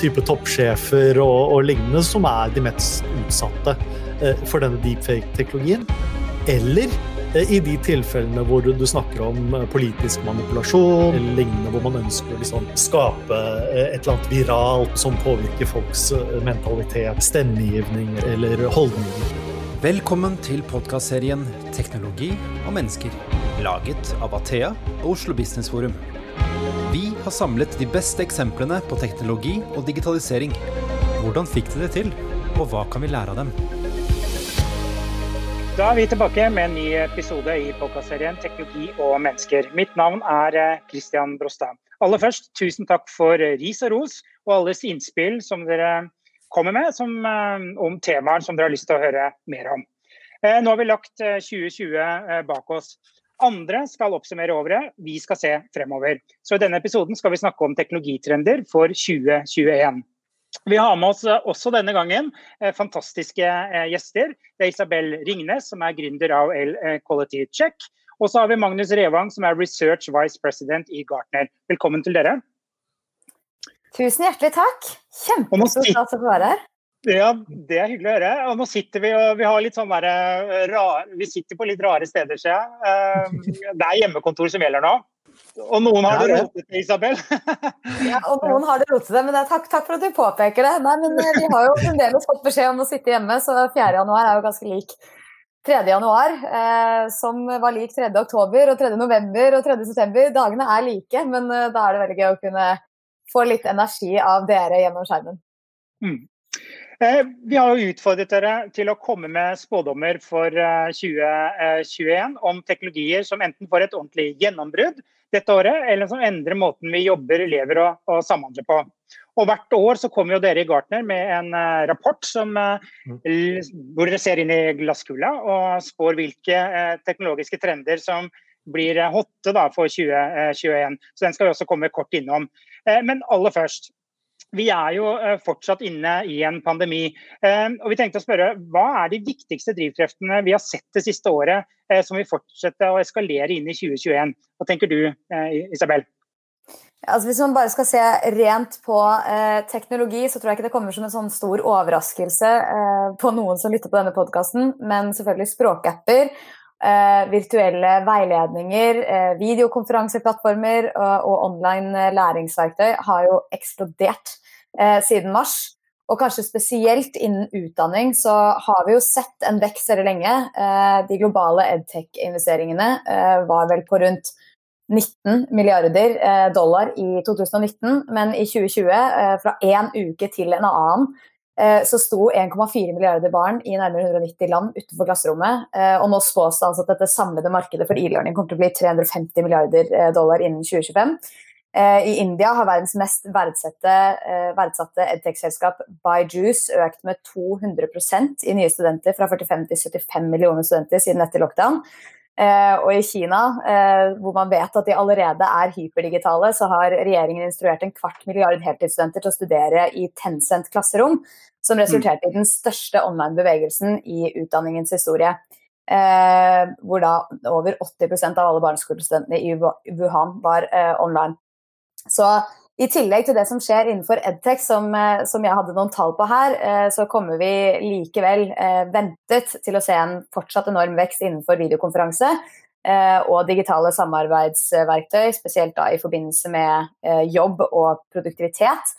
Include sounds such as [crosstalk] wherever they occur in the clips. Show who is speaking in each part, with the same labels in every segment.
Speaker 1: type toppsjefer og, og lignende som er de mest utsatte eh, for denne deepfake-teknologien. Eller eh, i de tilfellene hvor du snakker om eh, politisk manipulasjon eller lignende, hvor man ønsker å liksom skape et eller annet viralt som påvirker folks mentalitet, stemmegivning eller holdninger.
Speaker 2: Velkommen til podkastserien 'Teknologi og mennesker', laget av Athea og Oslo Business Forum. Har samlet de beste eksemplene på teknologi og digitalisering. Hvordan fikk de det til, og hva kan vi lære av dem?
Speaker 3: Da er vi tilbake med en ny episode i podkastserien 'Teknologi og mennesker'. Mitt navn er eh, Christian Brostad. Aller først, tusen takk for ris og ros og alles innspill som dere kommer med som, eh, om temaer som dere har lyst til å høre mer om. Eh, nå har vi lagt 2020 bak oss. Andre skal oppsummere året, vi skal se fremover. Så I denne episoden skal vi snakke om teknologitrender for 2021. Vi har med oss eh, også denne gangen eh, fantastiske eh, gjester. Det er Isabel Ringnes, som er gründer av L Quality Check. Og så har vi Magnus Revang, som er Research Vice President i Gartner. Velkommen til dere.
Speaker 4: Tusen hjertelig takk. Kjempestor stas å få være her.
Speaker 3: Ja, det er hyggelig å høre. Og nå sitter vi og vi har litt sånn der, rar, vi sitter på litt rare steder, ser jeg. Eh, det er hjemmekontor som gjelder nå. Og noen har det rotete, Isabel. [laughs]
Speaker 4: ja, og noen har det rotete, men det er takk, takk, for at du påpeker det. Nei, men eh, Vi har jo fremdeles fått beskjed om å sitte hjemme, så 4. januar er jo ganske lik 3. januar, eh, som var lik 3. oktober og 3. november og 3. september. Dagene er like, men eh, da er det veldig gøy å kunne få litt energi av dere gjennom skjermen. Mm.
Speaker 3: Eh, vi har jo utfordret dere til å komme med spådommer for 2021 eh, om teknologier som enten får et ordentlig gjennombrudd dette året, eller som endrer måten vi jobber, lever og, og samhandler på. Og Hvert år så kommer jo dere i Gartner med en rapport som, uh, hvor dere ser inn i glasskula og spår hvilke teknologiske trender som blir hotte da, for 2021. Så Den skal vi også komme kort innom. Men aller først, vi er jo eh, fortsatt inne i en pandemi. Eh, og vi tenkte å spørre, Hva er de viktigste drivkreftene vi har sett det siste året, eh, som vil fortsette å eskalere inn i 2021? Hva tenker du, Isabel?
Speaker 4: Altså hvis man bare skal se rent på eh, teknologi, så tror jeg ikke det kommer som en sånn stor overraskelse eh, på noen som lytter på denne podkasten, men selvfølgelig språkapper. Eh, virtuelle veiledninger, videokonferanseplattformer og, og online læringsverktøy har jo eksplodert eh, siden mars. Og kanskje spesielt innen utdanning så har vi jo sett en vekst veldig lenge. Eh, de globale edtech-investeringene eh, var vel på rundt 19 milliarder eh, dollar i 2019, men i 2020, eh, fra én uke til en annen, eh, så sto 1,4 milliarder barn i nærmere 190 land utenfor klasserommet. Og nå spås det altså at dette samlede markedet for e-learning kommer til å bli 350 milliarder dollar innen 2025. Eh, I India har verdens mest eh, verdsatte edtech-selskap Byjuice økt med 200% i nye studenter, fra 45 til 75 millioner studenter siden etter lockdown. Eh, og i Kina, hvor man vet at de allerede er hyperdigitale, så har regjeringen instruert en kvart milliard heltidsstudenter til å studere i Tencent klasserom, som resulterte i den største online-bevegelsen i utdanningens historie. hvor da over 80% av alle barneskolestudentene i Wuhan var online. Så i tillegg til det som skjer innenfor Edtech, som, eh, som, jeg hadde noen tall på her, eh, så kommer vi likevel eh, ventet til å se en fortsatt enorm vekst innenfor videokonferanse og digitale samarbeidsverktøy, spesielt da i forbindelse med jobb og produktivitet.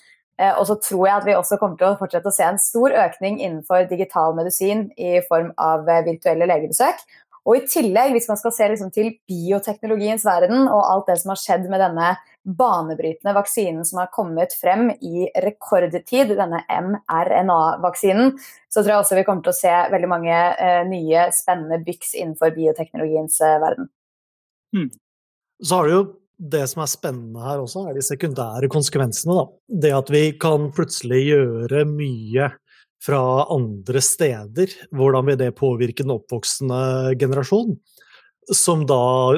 Speaker 4: Og så tror jeg at vi også kommer til å fortsette å se en stor økning innenfor digital medisin i form av virtuelle legebesøk. Og i tillegg, hvis man skal se liksom til bioteknologiens verden og alt det som har skjedd med denne banebrytende vaksinen som har kommet frem i rekordtid, denne mRNA-vaksinen, så tror jeg også vi kommer til å se veldig mange eh, nye, spennende byks innenfor bioteknologiens eh, verden.
Speaker 1: Hmm. Så har du jo det som er spennende her også, er de sekundære konsekvensene. Da. Det at vi kan plutselig gjøre mye fra andre steder. Hvordan vil det påvirke den oppvoksende generasjon? Som da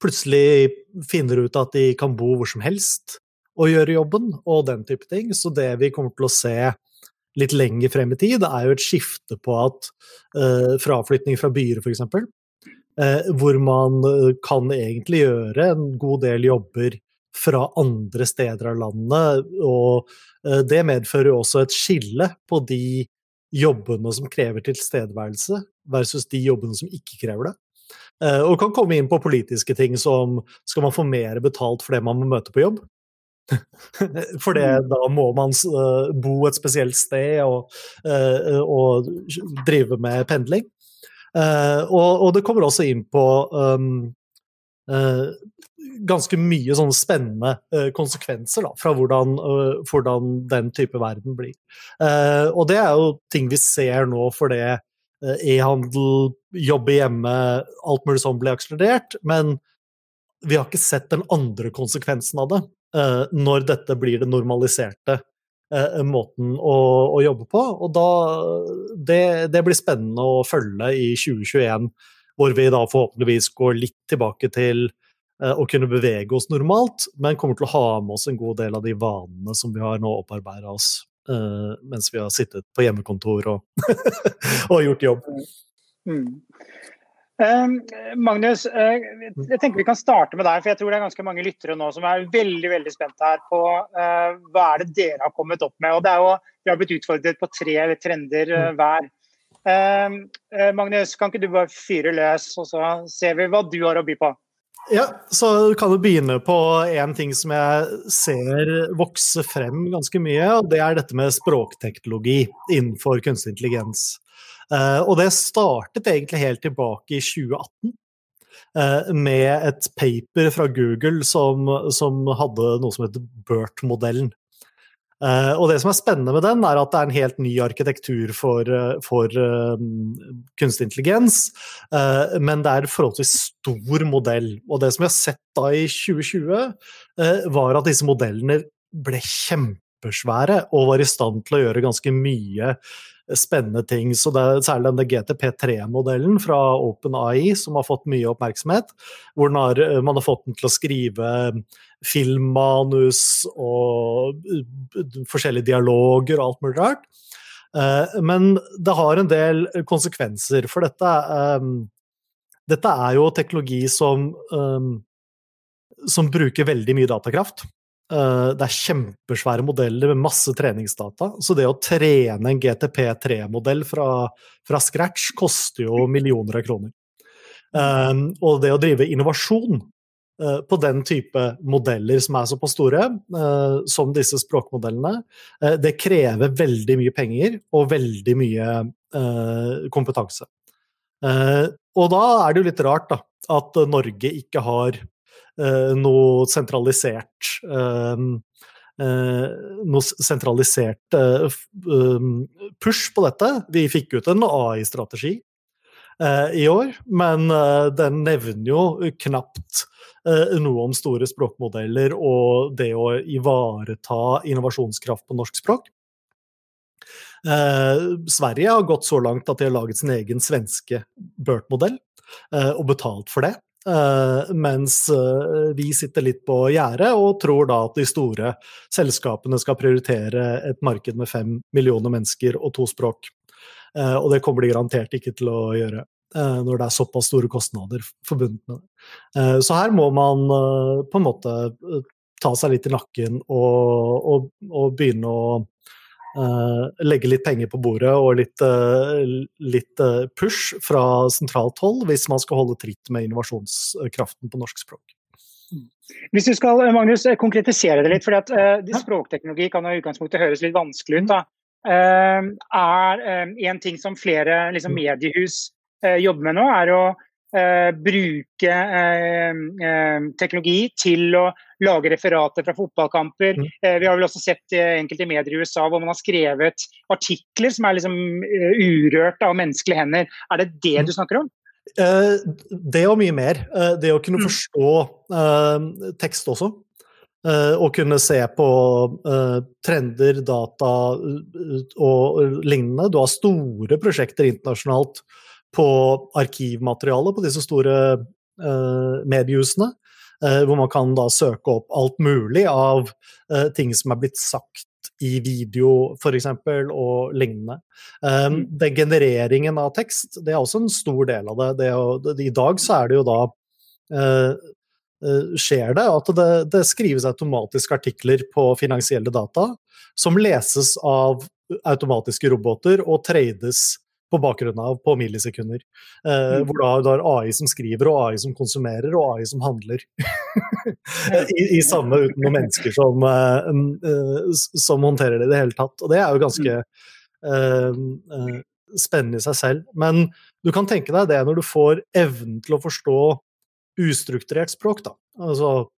Speaker 1: plutselig finner ut at de kan bo hvor som helst og gjøre jobben, og den type ting. Så det vi kommer til å se litt lenger frem i tid, er jo et skifte på at uh, fraflytning fra byer, f.eks., uh, eh, hvor man uh, kan egentlig gjøre en god del jobber fra andre steder av landet. Og det medfører jo også et skille på de jobbene som krever tilstedeværelse, versus de jobbene som ikke krever det. Og kan komme inn på politiske ting som skal man få mer betalt for det man må møte på jobb? [laughs] For det, mm. da må man bo et spesielt sted og, og drive med pendling. Og, og, det kommer også inn på um, ganske mye sånne spennende konsekvenser da, fra hvordan, hvordan, den type verden blir. og det er jo ting vi ser nå for det e-handel, jobbe hjemme, alt mulig sånn blir akselerert. Men vi har ikke sett den andre konsekvensen av det. Uh, når dette blir det normaliserte uh, måten å, å, jobbe på. Og da det, det, blir spennende å følge i 2021, hvor vi da forhåpentligvis går litt tilbake til å kunne bevege oss normalt, men kommer til å ha med oss en god del av de vanene som vi har nå opparbeida oss mens vi har sittet på hjemmekontor og, [laughs] og gjort jobb. Mm.
Speaker 3: Um, Magnus, uh, jeg tenker vi kan starte med deg, for jeg tror det er ganske mange lyttere nå som er veldig veldig spent her på uh, hva er det dere har kommet opp med. og det er jo, Vi har blitt utfordret på tre trender uh, hver. Uh, Magnus, kan ikke du bare fyre løs, og så ser vi hva du har å by på?
Speaker 1: Ja, så kan du begynne på en ting som jeg ser vokse frem ganske mye. og Det er dette med språkteknologi innenfor kunstig intelligens. Uh, og det startet egentlig helt tilbake i 2018. Uh, eh, med et paper fra Google som, som hadde noe som heter BERT-modellen. Uh, og det som er spennende med den, er at det er en helt ny arkitektur for, for kunstig intelligens. men det er en forholdsvis stor modell. Og det som vi har sett da i 2020, var at disse modellene ble kjempesvære og var i stand til å gjøre ganske mye spennende ting. Så det er særlig denne GTP3-modellen fra OpenAI som har fått mye oppmerksomhet. Hvor man har fått den til å skrive filmmanus og forskjellige dialoger og alt mulig rart. Eh, men det har en del konsekvenser, for dette, um, dette er jo teknologi som, som bruker veldig mye datakraft. Eh, det er kjempesvære modeller med masse treningsdata. Så det å trene en GTP3-modell fra, fra, scratch koster jo millioner av kroner. Og det å drive innovasjon på den type modeller som er såpass store, uh, som disse språkmodellene, uh, det krever veldig mye penger og veldig mye kompetanse. og da er det jo litt rart da, at Norge ikke har Eh, noe sentralisert eh, noe sentralisert eh, push på dette. Vi fikk ut en AI-strategi i år, men den nevner jo knapt noe om store språkmodeller og det å ivareta innovasjonskraft på norsk språk. Sverige har gått så langt at de har laget sin egen svenske BERT-modell, og betalt for det. Mens vi sitter litt på gjerdet og tror da at de store selskapene skal prioritere et marked med fem millioner mennesker og to språk. Og det kommer de garantert ikke til å gjøre når det er såpass store kostnader forbundet med det. så her må man på en måte ta seg litt i nakken og, og, og begynne å Uh, legge litt penger på bordet og litt, uh, litt push fra sentralt hold hvis man skal holde tritt med innovasjonskraften på norsk språk.
Speaker 3: Hvis du skal Magnus, konkretisere det litt, for uh, språkteknologi kan i utgangspunktet høres litt vanskelig ut. da. er En ting som flere liksom, mm. mediehus jobber med nå, er å eh, bruke eh, eh, teknologi til å lage referater fra fotballkamper. Mm. Eh, vi har vel også sett enkelte medier i USA hvor man har skrevet artikler som er liksom urørt av menneskelige hender. Er det det mm. du snakker om?
Speaker 1: Det og mye mer. Det å kunne mm. forstå tekst også. å kunne se på trender, data og lignende. Du har store prosjekter internasjonalt på arkivmateriale på disse store uh, mediehusene. Uh, hvor man kan da søke opp alt mulig av uh, ting som er blitt sagt i video f.eks. og lignende. Um, den genereringen av tekst det er også en stor del av det. det, jo, det I dag så er det jo da skjer det at det, det, skrives automatiske artikler på finansielle data som leses av automatiske roboter og trades på bakgrunn av på millisekunder. Eh, mm. Hvor da du har AI som skriver, og AI som konsumerer, og AI som handler. [laughs] I, I, samme uten noen mennesker som, eh, som, håndterer det i det hele tatt. Og det er jo ganske eh, spennende i seg selv. Men du kan tenke deg det når du får evnen til å forstå ustrukturert språk, da. Altså,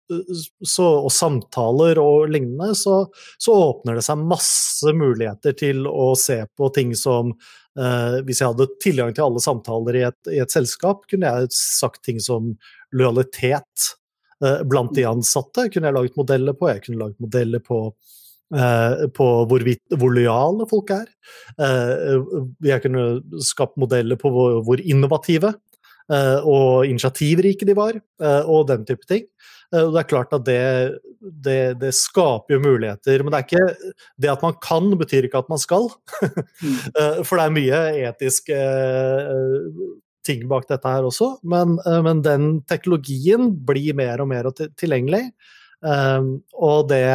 Speaker 1: så, og samtaler og lignende, så, så, åpner det seg masse muligheter til å se på ting som eh, Hvis jeg hadde tilgang til alle samtaler i et, i et, selskap, kunne jeg sagt ting som lojalitet eh, blant de ansatte. Kunne jeg laget modeller på. Jeg kunne laget modeller på eh, på hvor, hvor lojale folk er. Eh, jeg kunne skapt modeller på hvor, innovative Eh, og initiativrike de var, eh, og den type ting. Og det er klart at det, det, det, skaper jo muligheter. Men det er ikke det at man kan, betyr ikke at man skal. Mm. [laughs] For det er mye etiske ting bak dette her også. Men, men den teknologien blir mer og mer tilgjengelig. Og det,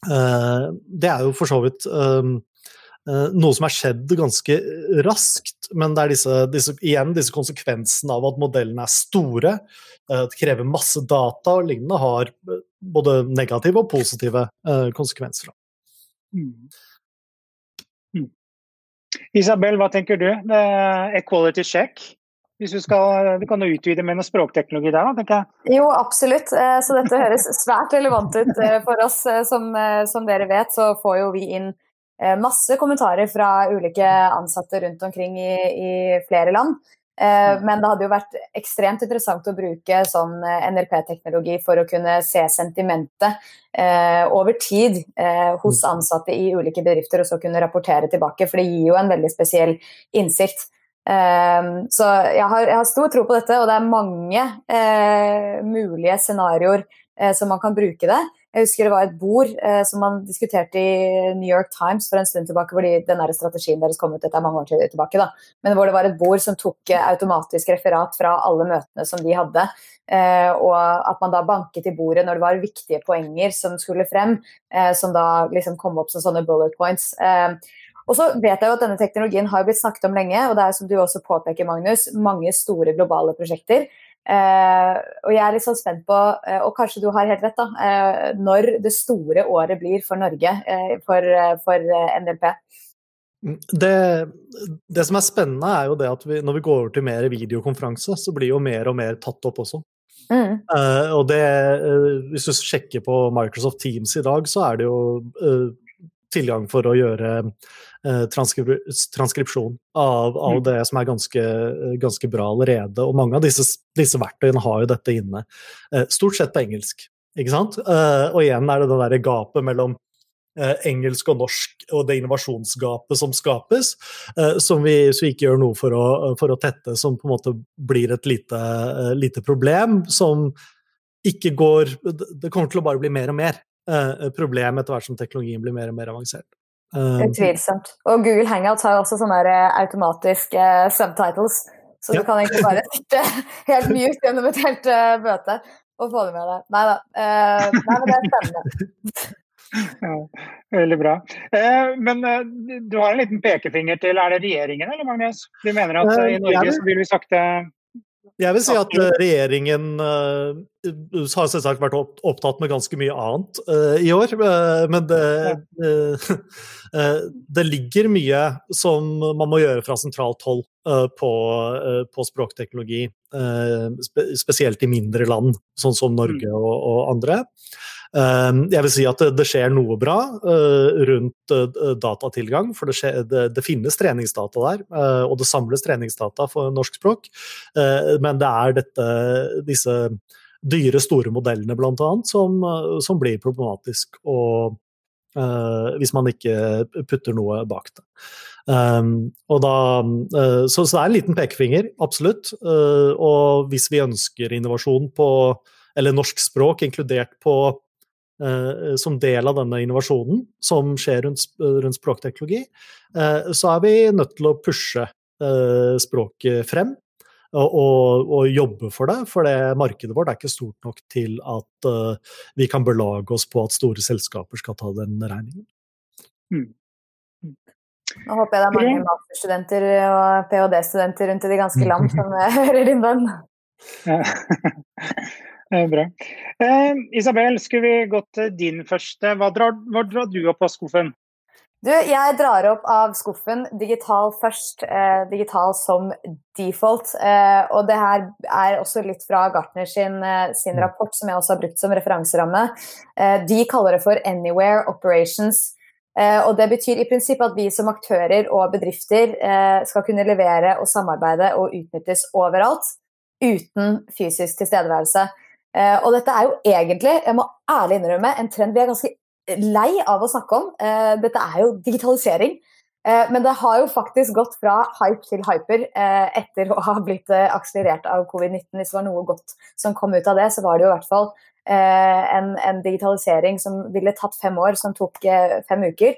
Speaker 1: det er jo for så vidt Eh, noe som er skjedd ganske raskt, men det er disse, disse, igjen disse konsekvensene av at modellene er store, det krever masse data og lignende, har eh, både negative og positive konsekvenser. Mm.
Speaker 3: Mm. Isabel, hva tenker du? Equality check? Hvis du, skal, du kan utvide med noe språkteknologi der, da, tenker jeg.
Speaker 4: Jo, absolutt. Så dette høres svært relevant ut for oss. Som, som dere vet, så får jo vi inn Eh, masse kommentarer fra ulike ansatte rundt omkring i, i flere land. Eh, mm. Men det hadde jo vært ekstremt interessant å bruke sånn eh, NLP-teknologi for å kunne se sentimentet eh, over tid eh, hos mm. ansatte i ulike bedrifter, og så kunne rapportere tilbake. For det gir jo en veldig spesiell innsikt. Eh, så jeg har, jeg har, stor tro på dette, og det er mange mulige scenarioer som man kan bruke det. Jeg husker det var et bord eh, som man diskuterte i New York Times for en stund tilbake, fordi den strategien deres kom ut dette er mange år tilbake, da. men hvor det var et bord som tok eh, automatisk referat fra alle møtene som de hadde. Eh, og at man da banket i bordet når det var viktige poenger som skulle frem, eh, som da liksom kom opp som sånne bullet points. Eh, og så vet jeg jo at denne teknologien har blitt snakket om lenge, og det er som du også påpeker, Magnus, mange store globale prosjekter. Uh, og jeg er litt sånn spent på, uh, og kanskje du har helt rett, da, uh, når det store året blir for Norge for, for NLP?
Speaker 1: Mm, det, det, som er spennende, er jo det at vi, når vi går over til mer videokonferanse, så blir jo mer og mer tatt opp også. Mm. og det, hvis du sjekker på Microsoft Teams i dag, så er det jo tilgang for å gjøre eh, transkrip transkripsjon av, av mm. det som er ganske, ganske, bra allerede. Og mange av disse, disse, verktøyene har jo dette inne. Eh, stort sett på engelsk, ikke sant? Eh, og igjen er det det derre gapet mellom eh, engelsk og norsk og det innovasjonsgapet som skapes, eh, som vi, vi ikke gjør noe for å, for å, tette, som på en måte blir et lite, lite problem som ikke går Det kommer til å bare bli mer og mer problem etter hvert som teknologien blir mer og mer avansert.
Speaker 4: Um, Utvilsomt. Og Google Hangouts har jo også sånne eh, automatiske uh, subtitles, så ja. du kan egentlig bare sitte helt mute gjennom et helt uh, møte og få det med deg. Nei da. Uh, nei, men det er spennende. [laughs]
Speaker 3: Ja, veldig bra. Eh, men eh, du har en liten pekefinger til Er det regjeringen, eller Magnus? Du mener at i Norge så vil vi sakte
Speaker 1: jeg vil si at uh, regjeringen uh, har selvsagt vært opptatt med ganske mye annet uh, i år. men det, [laughs] det, ligger mye som man må gjøre fra sentralt hold på, på, språkteknologi. spesielt i mindre land, sånn som Norge mm. og, og andre. Ehm, jeg vil si at det, skjer noe bra eh, rundt eh, datatilgang, for det, skjer, det, det finnes treningsdata der, eh, og det samles treningsdata for norsk språk, men det er dette, disse dyre, store modellene bl.a. Som, som blir problematisk. og Uh, hvis man ikke putter noe bak det. Um, da, uh, så, så, det er en liten pekefinger, absolutt. Uh, og hvis vi ønsker innovasjon på, eller norsk språk inkludert på som del av denne innovasjonen som skjer rundt, rundt språkteknologi, eh, så er vi nødt til å pushe eh, språket frem. og jobbe for det. For det markedet vårt er ikke stort nok til at vi kan belage oss på at store selskaper skal ta den regningen. Mm.
Speaker 4: Nå håper jeg det er mange masterstudenter og ph.d.-studenter rundt i det ganske land [laughs] som hører din bønn. [laughs]
Speaker 3: Bra. Eh, Isabel, skulle vi gått til din første. Hva drar, hva drar du opp av skuffen?
Speaker 4: Du, jeg drar opp av skuffen digital først, eh, digital som default. Eh, og det her er også litt fra Gartner sin, eh, sin, rapport, som jeg også har brukt som referanseramme. Eh, de kaller det for Anywhere Operations. Eh, og det betyr i prinsippet at vi som aktører og bedrifter eh, skal kunne levere og samarbeide og utnyttes overalt uten fysisk tilstedeværelse. Og dette er jo egentlig, jeg må ærlig innrømme, en trend vi er ganske lei av å snakke om. Eh, dette er jo digitalisering. Eh, men det har jo faktisk gått fra hype til hyper eh, etter å ha blitt akselerert av covid-19. Hvis det var noe godt som kom ut av det, så var det jo i hvert fall en, en digitalisering som ville tatt fem år, som tok fem uker.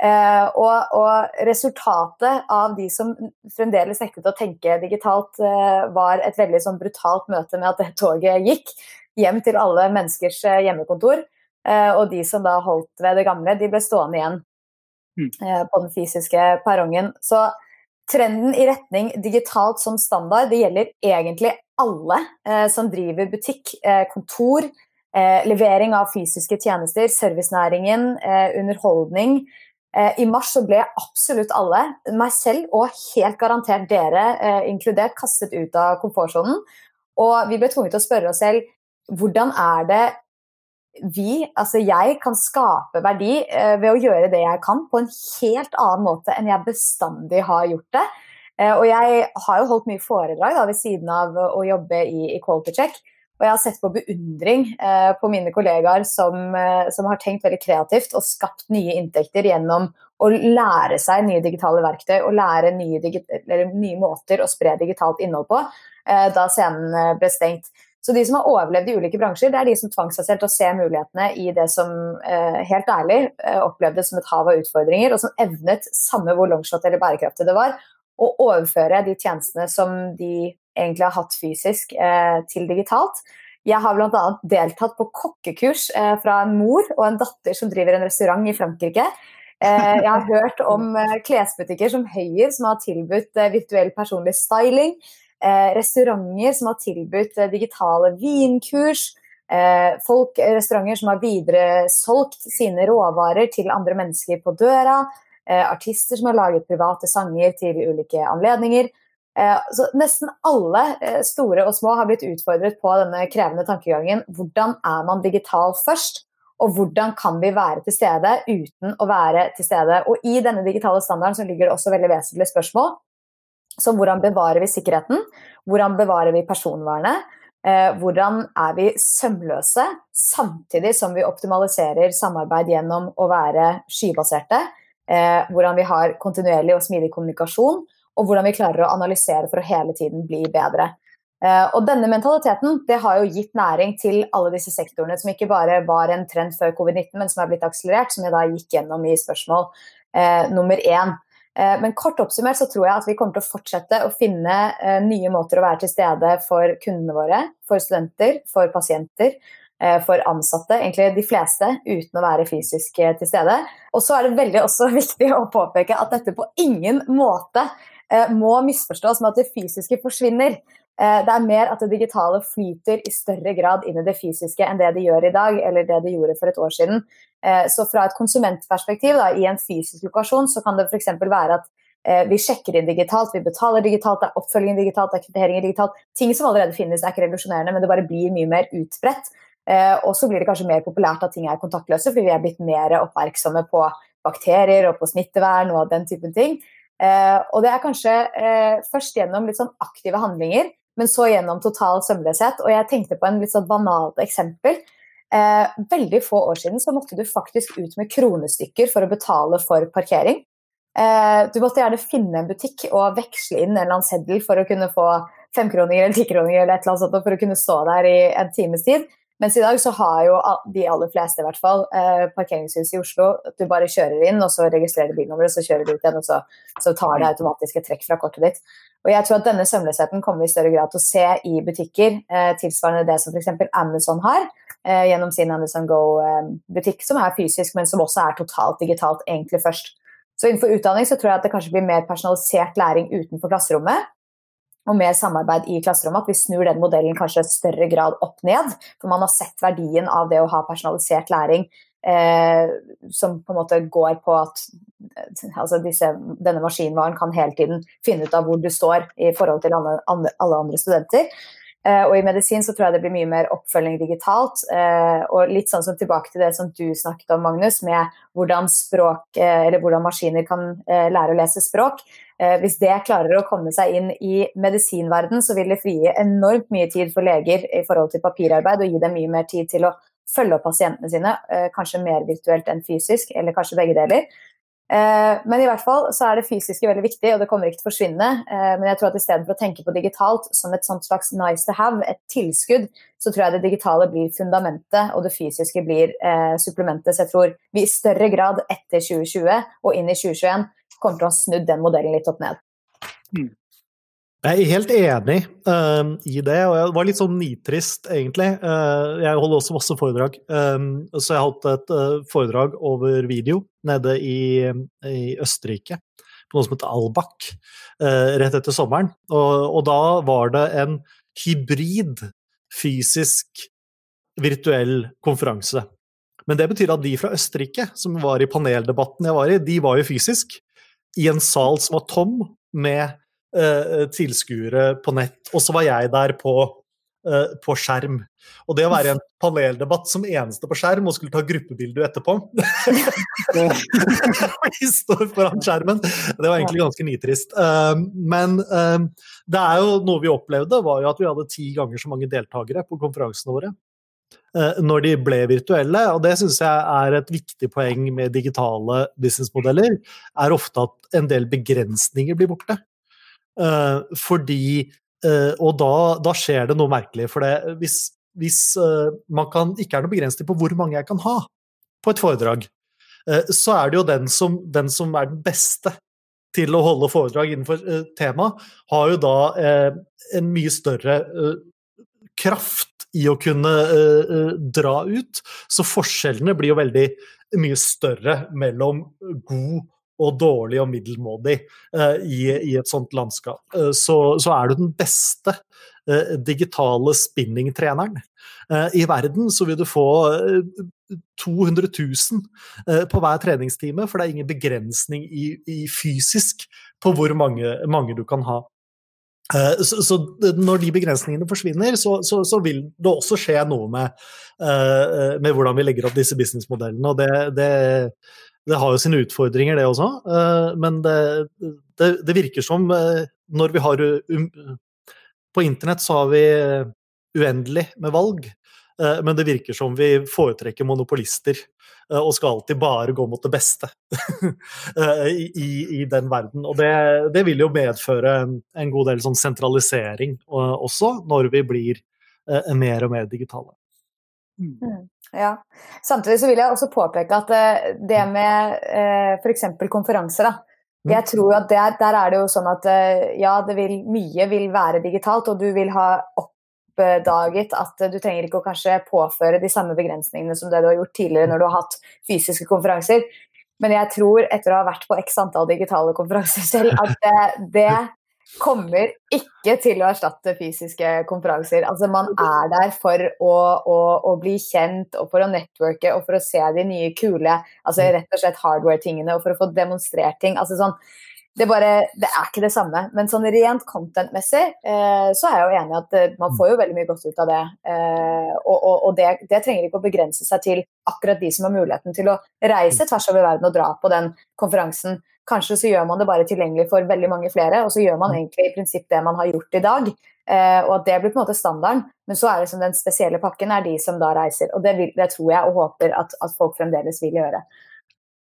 Speaker 4: Uh, og, og, resultatet av de som fremdeles nektet å tenke digitalt, eh, var et veldig sånn brutalt møte med at det toget gikk hjem til alle menneskers hjemmekontor. Eh, og de som da holdt ved det gamle, de ble stående igjen mm. eh, på den fysiske perrongen. Så trenden i retning digitalt som standard, det gjelder egentlig alle eh, som driver butikk, kontor, levering av fysiske tjenester, servicenæringen, underholdning. I mars så ble absolutt alle, meg selv og helt garantert dere inkludert, kastet ut av komfortsonen. Og vi ble tvunget til å spørre oss selv hvordan er det vi, altså jeg, kan skape verdi eh, ved å gjøre det jeg kan, på en helt annen måte enn jeg bestandig har gjort det. Eh, og jeg har jo holdt mye foredrag da, ved siden av å jobbe i, i Quality Check. Og jeg har sett på beundring eh, på mine kollegaer som, eh, som, har tenkt veldig kreativt og skapt nye inntekter gjennom å lære seg nye digitale verktøy og lære nye, nye måter å spre digitalt innhold på eh, da scenen eh, ble stengt. Så de som har overlevd i ulike bransjer, det er de som tvang seg selv til å se mulighetene i det som eh, helt ærlig eh, opplevdes som et hav av utfordringer, og som evnet, samme hvor longshot eller bærekraftig det var, å overføre de tjenestene som de egentlig har hatt fysisk, eh, til digitalt. Jeg har bl.a. deltatt på kokkekurs eh, fra en mor og en datter som driver en restaurant i Frankrike. Eh, jeg har hørt om klesbutikker som Høyer, som har tilbudt virtuell personlig styling restauranter som har tilbudt digitale vinkurs. Folk, restauranter som har videresolgt sine råvarer til andre mennesker på døra. Artister som har laget private sanger til ulike anledninger. Eh, så nesten alle store og små har blitt utfordret på denne krevende tankegangen. Hvordan er man digital først? og hvordan kan vi være til stede uten å være til stede. Og I denne digitale standarden så ligger det også veldig vesentlige spørsmål. Som hvordan bevarer vi sikkerheten? Hvordan bevarer vi personvernet? Eh, hvordan er vi sømløse samtidig som vi optimaliserer samarbeid gjennom å være skybaserte? Eh, hvordan vi har kontinuerlig og smidig kommunikasjon, og hvordan vi klarer å analysere for å hele tiden bli bedre. Eh, og denne mentaliteten det har jo gitt næring til alle disse sektorene, som ikke bare var en trend før covid-19, men som er blitt akselerert, som jeg da gikk gjennom i spørsmål nummer én. Eh, men kort oppsummert så tror jeg at vi kommer til å fortsette å finne eh, nye måter å være til stede for kundene våre, for studenter, for pasienter, eh, for ansatte, egentlig de fleste, uten å være fysisk til stede. Og så er det veldig også [laughs] viktig å påpeke at dette på ingen måte må misforstås med at det fysiske forsvinner. Det er mer at det digitale flyter i større grad inn i det fysiske enn det det gjør i dag, eller det det gjorde for et år siden. Eh, så fra et konsumentperspektiv da, i en fysisk lokasjon så kan det f.eks. være at eh, vi sjekker inn digitalt, vi betaler digitalt, det er oppfølging digitalt, det er kvitteringer digitalt. Ting som allerede finnes, er ikke revolusjonerende, men det bare blir mye mer utbredt. Eh, og så blir det kanskje mer populært at ting er kontaktløse, fordi vi er blitt mer oppmerksomme på bakterier og på smittevern og den typen ting. Og det er kanskje først gjennom litt sånn aktive handlinger, men så gjennom total søvnløshet. Og jeg tenkte på en litt sånn banalt eksempel. Eh, veldig få år siden så måtte du faktisk ut med kronestykker for å betale for parkering. Eh, du måtte gjerne finne en butikk og veksle inn en eller annen seddel for å kunne få femkroninger eller tikroninger eller et eller annet sånt for å kunne stå der i en times tid. Mens i dag så har jo de aller fleste i hvert fall eh, parkeringshus i Oslo at du bare kjører inn, og så registrerer bilnummeret, så kjører du ut igjen, og så, så tar det automatiske trekk fra kortet ditt. Og jeg tror at denne sømløsheten kommer vi i større grad til å se i butikker, eh, tilsvarende det som f.eks. Amazon har, eh, gjennom sin Amazon Go-butikk, som er fysisk, men som også er totalt digitalt egentlig først. Så innenfor utdanning så tror jeg at det kanskje blir mer personalisert læring utenfor klasserommet og mer samarbeid i klasserommet. At vi snur den modellen kanskje i større grad opp ned. For man har sett verdien av det å ha personalisert læring eh, som på en måte går på at altså disse, denne maskinvaren kan hele tiden finne ut av hvor du står i forhold til alle, alle andre studenter. Eh, og i medisin så tror jeg det blir mye mer oppfølging digitalt. Eh, og litt sånn som tilbake til det som du snakket om, Magnus, med hvordan språk, eller hvordan maskiner kan lære å lese språk. Hvis det klarer å komme seg inn i medisinverden, så vil det frigi enormt mye tid for leger i forhold til papirarbeid, og gi dem mye mer tid til å følge opp pasientene sine, kanskje mer virtuelt enn fysisk, eller kanskje begge deler. Eh, men i hvert fall så er det fysiske veldig viktig, og det kommer ikke til å forsvinne. Eh, men jeg tror at istedenfor å tenke på digitalt som et slags nice to have, et tilskudd, så tror jeg det digitale blir fundamentet, og det fysiske blir eh, supplementet. Så jeg tror vi i større grad etter 2020 og inn i 2021 kommer til å ha snudd den modellen litt opp ned.
Speaker 1: Mm. Jeg er helt enig uh, i det, og jeg var litt sånn nitrist, egentlig. Uh, jeg holder også masse foredrag, um, så jeg holdt et uh, foredrag over video nede i, i, Østerrike, på noe som heter Albach, rett etter sommeren. Og, og, da var det en hybrid fysisk virtuell konferanse. Men det betyr at de fra Østerrike, som var i paneldebatten jeg var i, de var jo fysisk. I en sal som var tom, med uh, tilskuere på nett, og så var jeg der på, uh, på skjerm. Og det å være i en paneldebatt som eneste på skjerm og skulle ta gruppebilde etterpå [laughs] Vi står foran skjermen. Det var egentlig ganske nitrist. Uh, men det er jo noe vi opplevde, var jo at vi hadde ti ganger så mange deltakere på konferansene våre når de ble virtuelle. Og det syns jeg er et viktig poeng med digitale businessmodeller, er ofte at en del begrensninger blir borte. Uh, fordi uh, Og da, da, skjer det noe merkelig. For det, hvis, hvis man kan, ikke er noe begrensning på hvor mange jeg kan ha på et foredrag, så er det jo den som, den som, er den beste til å holde foredrag innenfor temaet, har jo da en mye større kraft i å kunne dra ut. Så forskjellene blir jo veldig mye større mellom god og dårlig og middelmådig uh, i, i, et sånt landskap. Uh, så, så, er du den beste uh, digitale spinningtreneren i verden, så vil du få 200 000 på hver treningstime, for det er ingen begrensning i, i fysisk på hvor mange, mange du kan ha. Så, så, når de begrensningene forsvinner, så, så, så, vil det også skje noe med, med hvordan vi legger opp disse businessmodellene. Og det, det, det har jo sine utfordringer, det også. Eh, men det, det, virker som eh, når vi har På internett så har vi uendelig med valg, eh, men det virker som vi foretrekker monopolister og skal alltid bare gå mot det beste [laughs] I, i, den verden. Og det, det vil jo medføre en, en, god del sånn sentralisering også, når vi blir mer og mer digitale.
Speaker 4: Mm. Ja. Samtidig så vil jeg også påpeke at eh, det med eh, f.eks. konferanser, da. Mm. Jeg tror at der, der, er det jo sånn at ja, det vil, mye vil være digitalt, og du vil ha oppdaget at du trenger ikke å kanskje påføre de samme begrensningene som det du har gjort tidligere når du har hatt fysiske konferanser. Men jeg tror, etter å ha vært på x antall digitale konferanser selv, at det, det kommer ikke til å erstatte fysiske konferanser. Altså, man er der for å, å, å, bli kjent og for å networke og for å se de nye kule altså rett og slett hardware-tingene og for å få demonstrert ting. Altså, sånn, det, bare, det, er ikke det samme. Men sånn rent content-messig eh, så er jeg jo enig i at eh, man får jo veldig mye godt ut av det. Eh, og, og, og det, det, trenger ikke å begrense seg til akkurat de som har muligheten til å reise tvers over verden og dra på den konferansen. Kanskje så gjør man det bare tilgjengelig for veldig mange flere, og så gjør man egentlig i prinsipp det man har gjort i dag. Eh, og at det blir på en måte standarden. Men så er det som den spesielle pakken er de som da reiser. Og det, vil, det tror jeg og håper at, at folk fremdeles vil gjøre.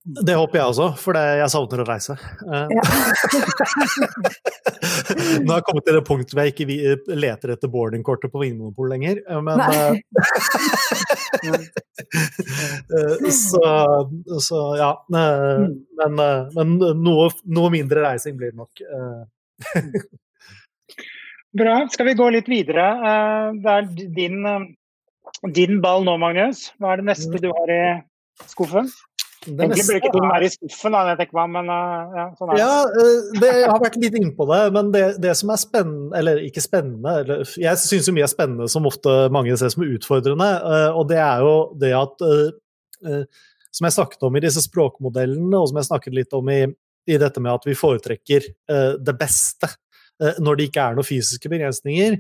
Speaker 1: Det håper jeg også, for jeg savner å reise. Eh, ja. [laughs] Nå har jeg kommet til det punktet hvor jeg ikke leter etter boardingkortet på Vinmonopolet lenger, eh, men [laughs] [laughs] så, så, ja. Men, men noe, noe, mindre reising blir det nok.
Speaker 3: Bra. Skal vi gå litt videre? Det er din, din ball nå, Magnus. Hva er det neste mm. du har i skuffen? Egentlig burde ikke ting være i skuffen, da, jeg meg, men uh, ja, sånn er det.
Speaker 1: Ja, uh, det, jeg har vært litt innpå det, men det, det, som er spennende, eller ikke spennende eller, Jeg syns jo mye er spennende som ofte mange ser som utfordrende, uh, og det er jo det at Som jeg snakket om i disse språkmodellene, og som jeg snakket litt om i, i dette med at vi foretrekker det beste når det ikke er noen fysiske begrensninger,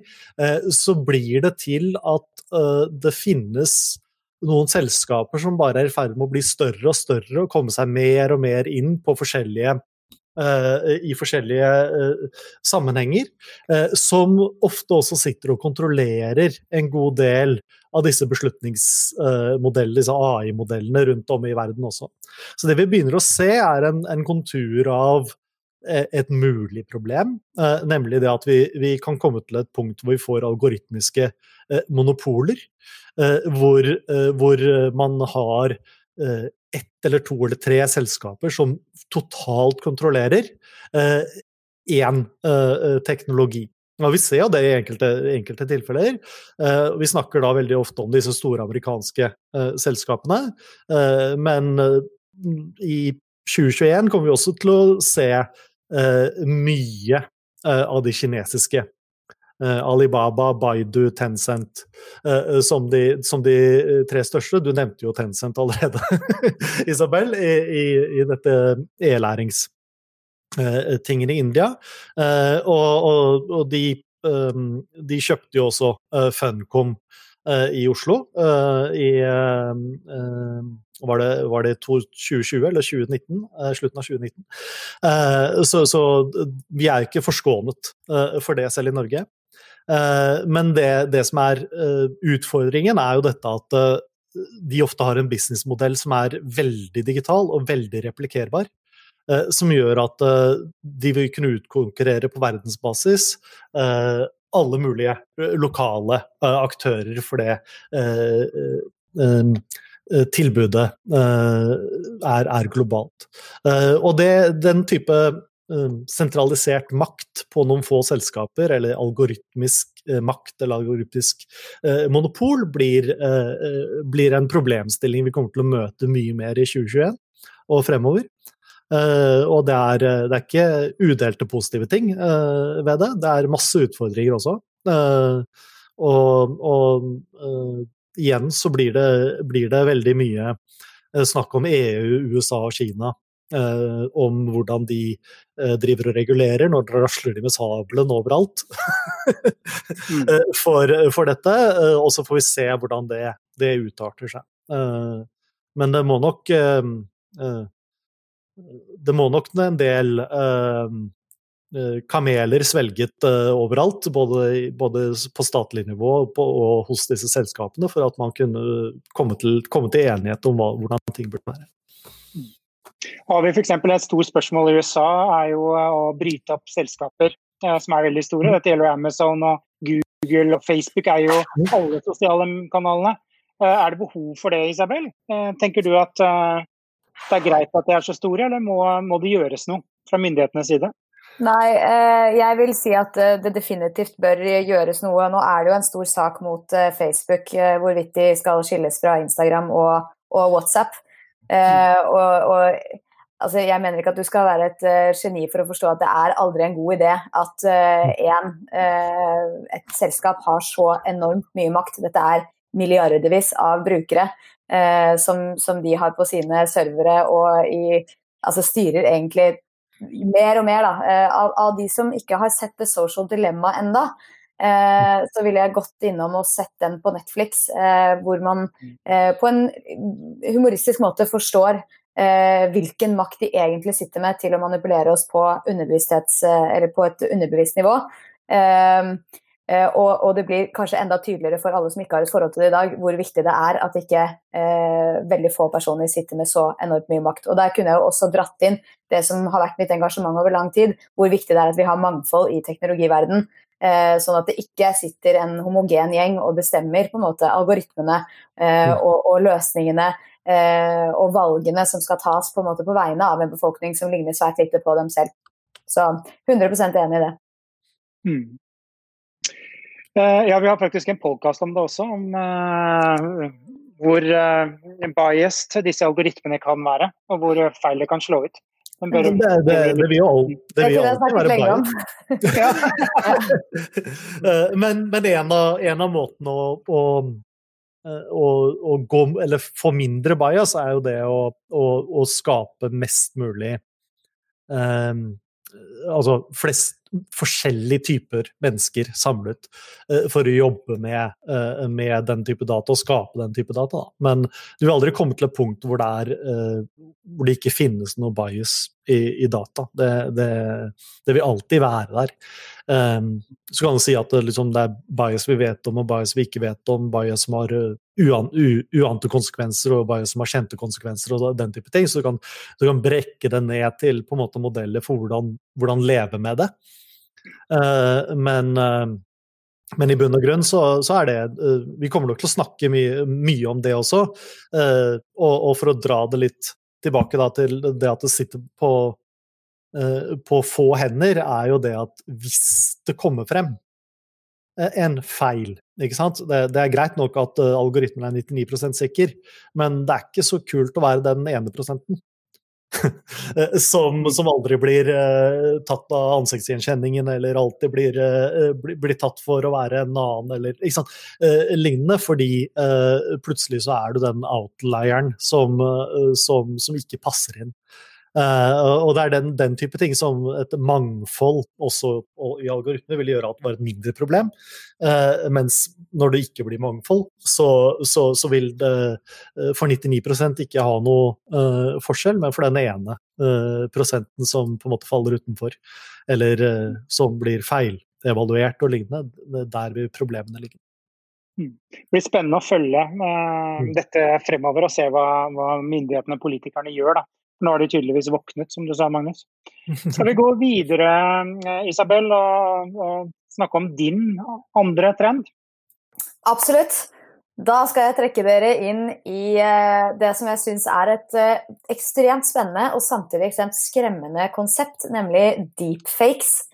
Speaker 1: så blir det til at det finnes noen selskaper som bare er i ferd med å bli større og større og komme seg mer og mer inn forskjellige uh, i forskjellige uh, sammenhenger, uh, som ofte også sitter og kontrollerer en god del av disse beslutningsmodellene, disse AI-modellene rundt om i verden også. Så det vi begynner å se, er en, en kontur av et mulig problem, nemlig det at vi, vi, kan komme til et punkt hvor vi får algoritmiske monopoler. Eh, hvor, eh, hvor man har eh, ett eller to eller tre selskaper som totalt kontrollerer én teknologi. Ja, vi ser jo det i enkelte, enkelte tilfeller. Vi snakker da veldig ofte om disse store amerikanske selskapene. Men i 2021 kommer vi også til å se mye av de kinesiske Eh, Alibaba, Baidu, Tencent eh, eh, som de, som de, tre største. Du nevnte jo Tencent allerede, [laughs] Isabel, i, i, i dette e-læringstingen i India. Og, og, og de, de, kjøpte jo også Funcom i Oslo i var det, var det 2020 eller 2019? slutten av 2019. så, så vi er ikke forskånet for det selv i Norge. Eh, men det, det som er eh, utfordringen, er jo dette at eh, de ofte har en businessmodell som er veldig digital og veldig replikerbar. Som gjør at de vil kunne utkonkurrere på verdensbasis alle mulige lokale aktører for det tilbudet er, er globalt. Og det, den type sentralisert makt på noen få selskaper, eller algoritmisk makt eller algoritmisk monopol, blir, blir, en problemstilling vi kommer til å møte mye mer i 2021 og fremover. Og det er, det er, ikke udelte positive ting ved det, det er masse utfordringer også. og, og igjen så blir det, blir det veldig mye snakk om EU, USA og Kina Uh, om hvordan de uh, driver og regulerer. Når de rasler de med sabelen overalt mm. uh, [laughs] for, for, dette. og så får vi se hvordan det, det utarter seg. men det må nok Det må nok en del kameler svelget overalt, både, både, på statlig nivå på, og hos disse selskapene, for at man kunne komme til, komme til enighet om hva, hvordan ting burde være.
Speaker 3: Har vi f.eks. et stort spørsmål i USA er jo eh, å bryte opp selskaper eh, som er veldig store. Dette gjelder Amazon og Google og Facebook er jo alle sosiale kanalene. Eh, er det behov for det, Isabel? Tenker du at det er greit at de er så store, eller må, må det gjøres noe fra myndighetenes side?
Speaker 4: Nei, jeg vil si at det definitivt bør gjøres noe. Nå er det jo en stor sak mot Facebook hvorvidt de skal skilles fra Instagram og, og WhatsApp. Uh, og, og altså, jeg mener ikke at du skal være et geni for å forstå at det er aldri en god idé at en, et selskap har så enormt mye makt. Dette er milliardevis av brukere som, som, de har på sine servere og i, altså styrer egentlig mer og mer da, av, av, de som ikke har sett The Social Dilemma enda, eh, så ville jeg gått innom og sett den på Netflix, eh, hvor man eh, på en humoristisk måte forstår eh, hvilken makt de egentlig sitter med til å manipulere oss på, eh, på et underbevisst nivå. Eh, Eh, og, og, det blir kanskje enda tydeligere for alle som ikke har et forhold til det i dag, hvor viktig det er at ikke eh, veldig få personer sitter med så enormt mye makt. Og Der kunne jeg jo også dratt inn det som har vært mitt engasjement over lang tid, hvor viktig det er at vi har mangfold i teknologiverden. Eh, sånn at det ikke sitter en homogen gjeng og bestemmer på en måte algoritmene eh, mm. og, og, løsningene eh, og valgene som skal tas på, en måte på vegne av en befolkning som ligner svært lite på dem selv. Så 100% enig i det. Mm.
Speaker 3: Eh, ja, vi har faktisk en podkast om det også, om uh, hvor uh, biased disse algoritmene kan være, og hvor feil det kan slå ut.
Speaker 1: Men det, det, det, det, vil jo alltid, være biased. [laughs] men, men en, av, en av måtene å, å, å, å, gå, eller få mindre bias, er jo det å, å skape mest mulig um, Altså flest forskjellige typer mennesker samlet uh, for å jobbe med, uh, med, den type data og skape den type data. Da. Men du vil aldri komme til et punkt hvor det, er, uh, hvor det ikke finnes noe bias i, i data. Det, det, det, vil alltid være der. Um, så kan man si at det, liksom, det, er bias vi vet om og bias vi ikke vet om, bias som har uan, uante konsekvenser og bias som har kjente konsekvenser og den type ting. Så du kan, du kan brekke det ned til på en måte modeller for hvordan, hvordan leve med det. Uh, men, uh, men, i bunn og grunn så, så, er det uh, Vi kommer nok til å snakke mye, mye om det også. Og, og, for å dra det litt tilbake da, til det at det sitter på, på få hender, er jo det at hvis det kommer frem en feil. Ikke sant? Det, det er greit nok at algoritmen er 99% sikker, men det er ikke så kult å være den ene prosenten. [laughs] Eh, som, som, aldri blir uh, tatt av ansiktsgjenkjenningen, eller alltid blir, uh, bli, blir, tatt for å være en annen, eller ikke sant? Uh, lignende. Fordi plutselig så er du den outlieren som, som, som ikke passer inn. Uh, og det er den, den, type ting som et mangfold også i algoritmer vil gjøre at det var et mindre problem. Uh, mens når det ikke blir mangfold, så, så, så vil det uh, for 99% ikke ha noe forskjell, men for den ene prosenten som på en måte faller utenfor, eller som blir feilevaluert og lignende, der vil problemene ligge.
Speaker 3: Mm. Det blir spennende å følge mm. dette fremover og se hva, hva myndighetene og politikerne gjør. Da. Nå har de tydeligvis våknet, som du sa, Magnus. [laughs] Skal vi gå videre, eh, Isabel, og, og snakke om din andre trend?
Speaker 4: Absolutt. Da skal jeg trekke dere inn i eh, det som jeg syns er et eh, ekstremt spennende og samtidig ekstremt skremmende konsept, nemlig deepfakes.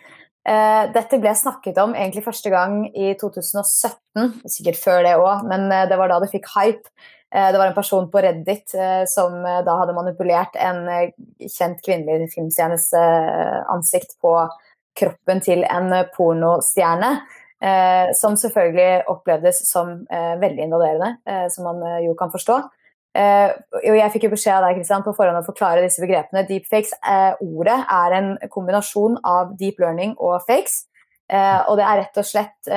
Speaker 4: Dette ble snakket om egentlig første gang i 2017, sikkert før det òg, men det var da det fikk hype. Eh, det var en person på Reddit eh, som eh, da hadde manipulert en kjent kvinnelig filmstjernes ansikt på kroppen til en pornostjerne. Som selvfølgelig opplevdes som veldig invaderende, som man jo kan forstå. Jeg fikk jo beskjed av deg Christian, på forhånd å forklare disse begrepene. Deepfakes, ordet er en kombinasjon av deep learning og fakes. Og det er rett og slett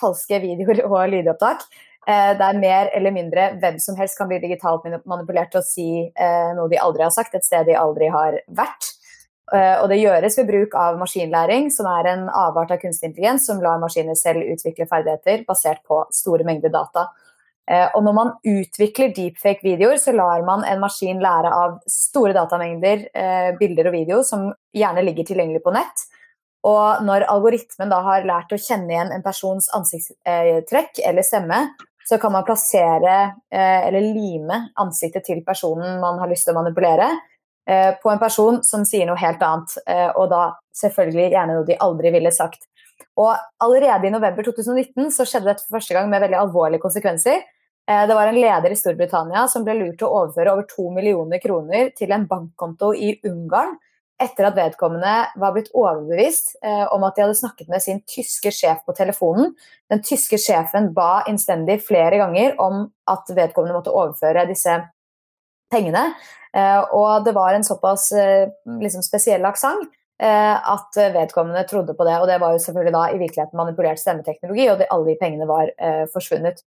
Speaker 4: falske videoer og lydopptak Eh, er mer eller mindre hvem som helst kan bli digitalt manipulert til å si eh, noe de aldri har sagt, et sted de aldri har vært. Eh, og det gjøres ved bruk av maskinlæring, som er en avart av kunstig intelligens som lar maskiner selv utvikle ferdigheter basert på store mengder data. Og når man utvikler deepfake-videoer, så lar man en maskin lære av store datamengder bilder og video som gjerne ligger tilgjengelig på nett. Og når algoritmen da har lært å kjenne igjen en persons ansiktstrekk eller stemme, så kan man plassere eh, eller lime ansiktet til personen man har lyst til å manipulere, eh, på en person som sier noe helt annet, eh, og da selvfølgelig gjerne noe de aldri ville sagt. Og Allerede i november 2019 så skjedde dette for første gang med veldig alvorlige konsekvenser. Det var en leder i Storbritannia som ble lurt til å overføre over to millioner kroner til en bankkonto i Ungarn etter at vedkommende var blitt overbevist eh, om at de hadde snakket med sin tyske sjef på telefonen. Den tyske sjefen ba innstendig flere ganger om at vedkommende måtte overføre disse pengene. Eh, og det var en såpass eh, liksom, spesiell aksent eh, at vedkommende trodde på det. Og det var jo selvfølgelig da i virkeligheten manipulert stemmeteknologi, og de, alle de pengene var eh, forsvunnet.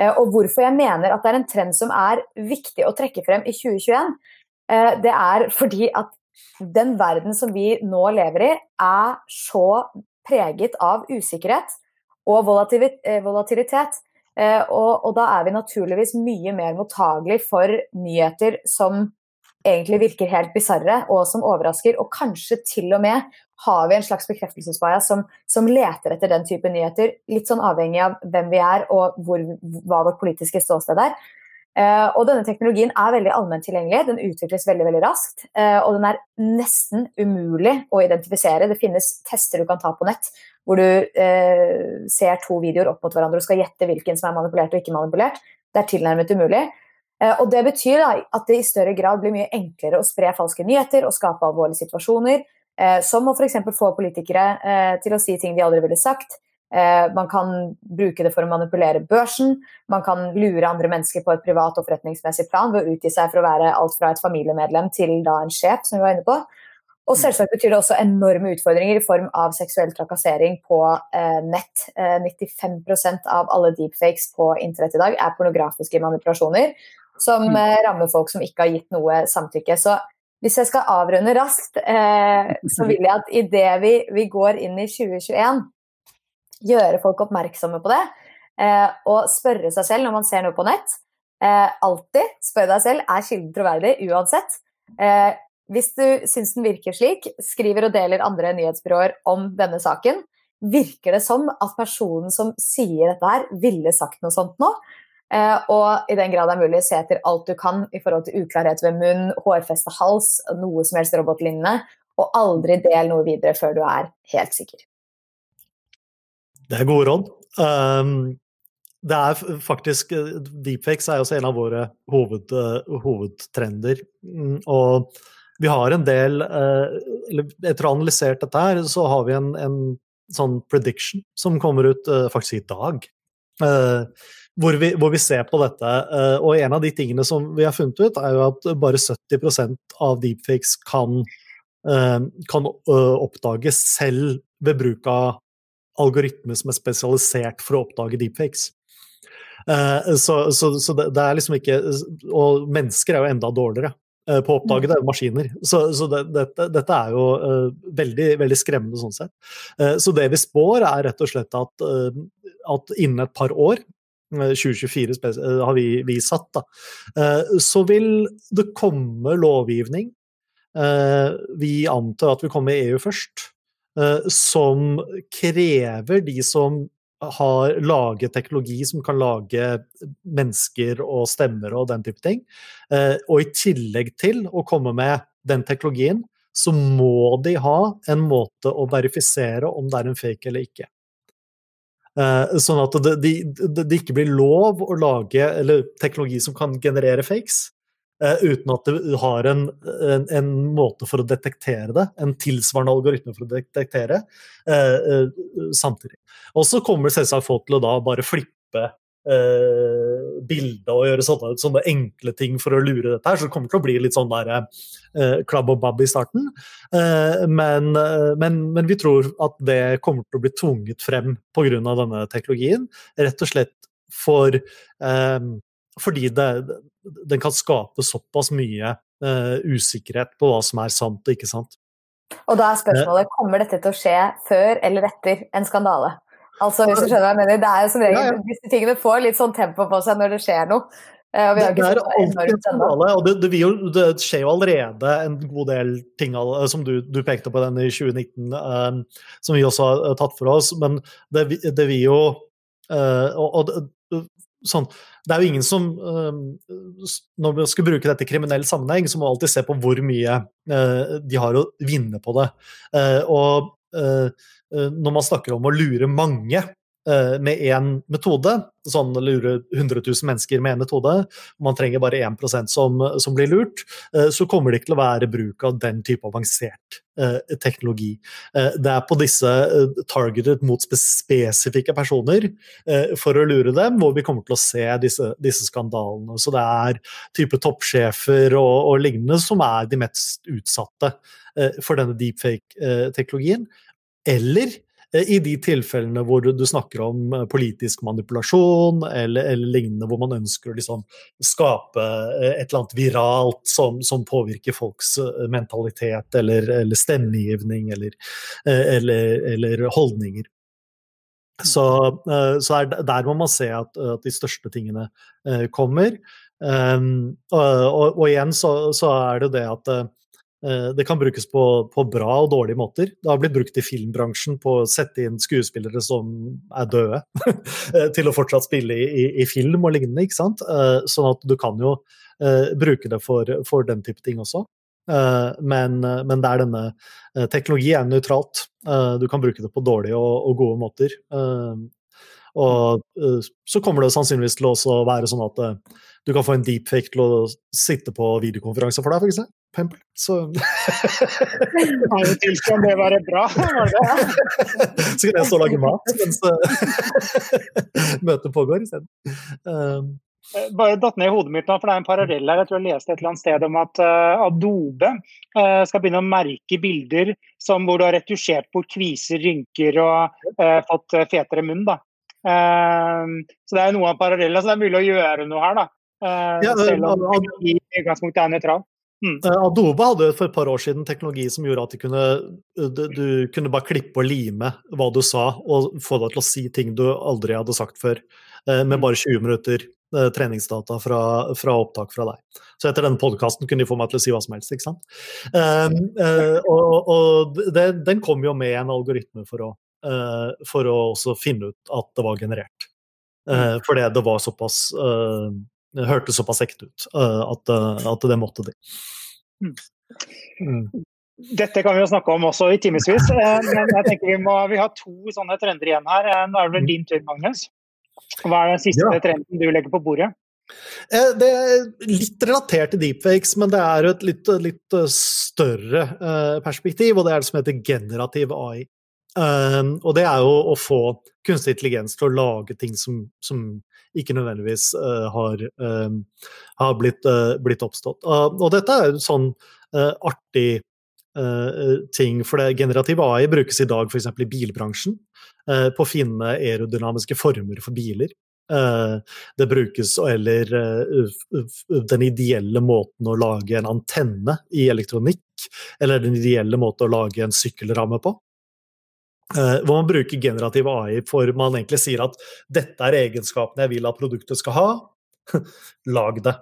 Speaker 4: Eh, og hvorfor jeg mener at det er en trend som er viktig å trekke frem i 2021, det er fordi at den verden som vi nå lever i, er så preget av usikkerhet og volatilitet. Og, og, da er vi naturligvis mye mer mottagelig for nyheter som egentlig virker helt bisarre og som overrasker, og kanskje til og med har vi en slags bekreftelsesbias som, som, leter etter den type nyheter, litt sånn avhengig av hvem vi er og hvor, hva vårt politiske ståsted er. Uh, og denne teknologien er veldig allment tilgjengelig, den utvikles veldig veldig raskt. Uh, og den er nesten umulig å identifisere. Det finnes tester du kan ta på nett hvor du eh, ser to videoer opp mot hverandre og skal gjette hvilken som er manipulert og ikke manipulert. Det er tilnærmet umulig. og Det betyr da, at det i større grad blir mye enklere å spre falske nyheter og skape alvorlige situasjoner. som å f.eks. få politikere til å si ting de aldri ville sagt Eh, man kan bruke det for å manipulere børsen. Man kan lure andre mennesker på et privat og forretningsmessig plan ved å utgi seg for å være alt fra et familiemedlem til da en sjef, som vi var inne på. Og mm. selvsagt betyr det også enorme utfordringer i form av seksuell trakassering på eh, nett. Eh, 95% av alle deepfakes på internett i dag er pornografiske manipulasjoner som mm. eh, rammer folk som ikke har gitt noe samtykke. Så hvis jeg skal avrunde raskt, eh, så vil jeg at idet vi, vi går inn i 2021 gjøre folk oppmerksomme på det. Eh, og spørre seg selv når man ser noe på nett. Eh, alltid spør deg selv er kilden troverdig uansett. Eh, hvis du syns den virker slik, skriver og deler andre nyhetsbyråer om denne saken. Virker det som at personen som sier dette her, ville sagt noe sånt nå? Eh, og i den grad det er mulig, se etter alt du kan i forhold til uklarhet ved munn, hårfeste hals, noe som helst robotlignende. Og aldri del noe videre før du er helt sikker.
Speaker 1: Det er gode råd. Um, det er faktisk Deepfakes er også en av våre hoved, uh, hovedtrender. Mm, og vi har en del uh, Etter å ha analysert dette her, så har vi en, en sånn prediction som kommer ut uh, faktisk i dag. Hvor vi, hvor, vi, ser på dette. og en av de tingene som vi har funnet ut, er jo at bare 70% av deepfakes kan, kan oppdages selv ved bruk av algoritme som er spesialisert for å oppdage deepfakes. Uh, så, så, så det, det, er liksom ikke Og mennesker er jo enda dårligere uh, på å oppdage det enn maskiner. Så, så det, dette, dette, er jo uh, veldig, veldig skremmende sånn sett. så det vi spår, er rett og slett at, at innen et par år 2024 har vi, vi satt, da. Så vil det komme lovgivning. Vi antar at vi kommer i EU først. Eh, som krever de som har laget teknologi som kan lage mennesker og stemmer og den type ting. Eh, og i tillegg til å komme med den teknologien, så må de ha en måte å verifisere om det er en fake eller ikke. Eh, sånn at det, de, de ikke blir lov å lage teknologi som kan generere fakes, uten at du har en, en, en, måte for å detektere det, en tilsvarende algoritme for å detektere, uh, uh, samtidig. Og så kommer selvsagt folk til å da bare flippe bildet og gjøre sånne, sånne, enkle ting for å lure dette her, så det kommer til å bli litt sånn der klabb og babb i starten. Men, men, men, vi tror at det kommer til å bli tvunget frem pga. denne teknologien, rett og slett for fordi det, den kan skape såpass mye uh, usikkerhet på hva som er sant og ikke sant.
Speaker 4: Og da er spørsmålet kommer dette til å skje før eller etter en skandale? Altså, hvis du skjønner hva jeg mener, det er jo som regel, ja, ja. Disse tingene får litt sånn tempo på seg når det skjer noe.
Speaker 1: Uh, det, det, er alltid en skandale, og det, det, jo, det, skjer jo allerede en god del ting som du, du pekte på den i 2019, um, som vi også har tatt for oss. Men det, det vil jo uh, og, og sånn det er jo ingen som Når vi skal bruke dette i kriminell sammenheng, så må vi alltid se på hvor mye eh, de har å vinne på det. Eh, og eh, når man snakker om å lure mange med én metode, sånn lure 100 000 mennesker med én metode, man trenger bare 1% som, som blir lurt, så kommer det ikke til å være bruk av den type avansert Eh, teknologi. Eh, det er på disse targetet mot spesifikke personer for å lure dem, hvor vi kommer til å se disse, disse skandalene. Så det er type toppsjefer og, og, lignende som er de mest utsatte for denne deepfake-teknologien. Eller i de tilfellene hvor du, snakker om politisk manipulasjon eller, eller lignende, hvor man ønsker å liksom skape et eller annet viralt som, som påvirker folks mentalitet eller, eller stemmegivning eller, eller, holdninger. Så, så er der må man se at, at de største tingene kommer. Um, og, og, og, igjen så, så, er det det at det kan brukes på, på, bra og dårlige måter. Det har blitt brukt i filmbransjen på å sette inn skuespillere som er døde, [laughs] til å fortsatt spille i, i, i, film og lignende. ikke sant? Uh, sånn at du kan jo bruke det for, for, den type ting også. Men, men, det er denne Teknologi er nøytralt. Du kan bruke det på dårlige og, og gode måter. Og så kommer det sannsynligvis til å være sånn at du kan få en deepfake til å sitte på videokonferanse for deg, for eksempel. Så
Speaker 3: Av og til kan det være bra, var det [laughs]
Speaker 1: Så kan jeg stå og lage mat mens [laughs] møtet pågår isteden. Um,
Speaker 3: bare datt ned i hodet mitt nå, for det er en parallell her. Jeg tror jeg leste et eller annet sted om at uh, Adobe uh, skal begynne å merke bilder som hvor du har retusjert bort kviser, rynker og uh, fått fetere munn. da. så det er noe av parallellen. Så det er mulig å gjøre noe her, da. Uh, ja, selv om teknologi i utgangspunktet er nøytral. Mm.
Speaker 1: Eh, Adobe hadde for et par år siden teknologi som gjorde at kunne, du, du kunne bare klippe og lime hva du sa, og få deg til å si ting du aldri hadde sagt før, eh, med mm. bare 20 minutter treningsdata fra, fra opptak fra deg. Så etter denne podkasten kunne de få meg til å si hva som helst. ikke sant? Uh, og, og det, den kom jo med en algoritme for å, for å også finne ut at det var generert. Uh, fordi det var såpass det hørtes såpass ekte ut uh, at, uh, at, det måtte de. Mm.
Speaker 3: mm. Dette kan vi jo snakke om også i timevis, eh, men jeg tenker vi, må, vi har to sånne trender igjen her. Nå er det vel mm. din tur, Magnus. Hva er den siste ja. trenden du legger på bordet?
Speaker 1: Det er litt relatert til deepfakes, men det er et litt, litt større perspektiv, og det er det som heter generativ AI. Og det er jo å få kunstig intelligens til å lage ting som, som ikke nødvendigvis uh, har, uh, har blitt, uh, blitt, oppstått. og dette er jo sånn artig ting, for det generative AI brukes i dag f.eks. i bilbransjen på å finne aerodynamiske former for biler. Det brukes eller den ideelle måten å lage en antenne i elektronikk, eller den ideelle måten å lage en sykkelramme på. Uh, hvor man bruker generativ AI for man egentlig sier at dette er egenskapene jeg vil at produktet skal ha. [laughs] Lag det.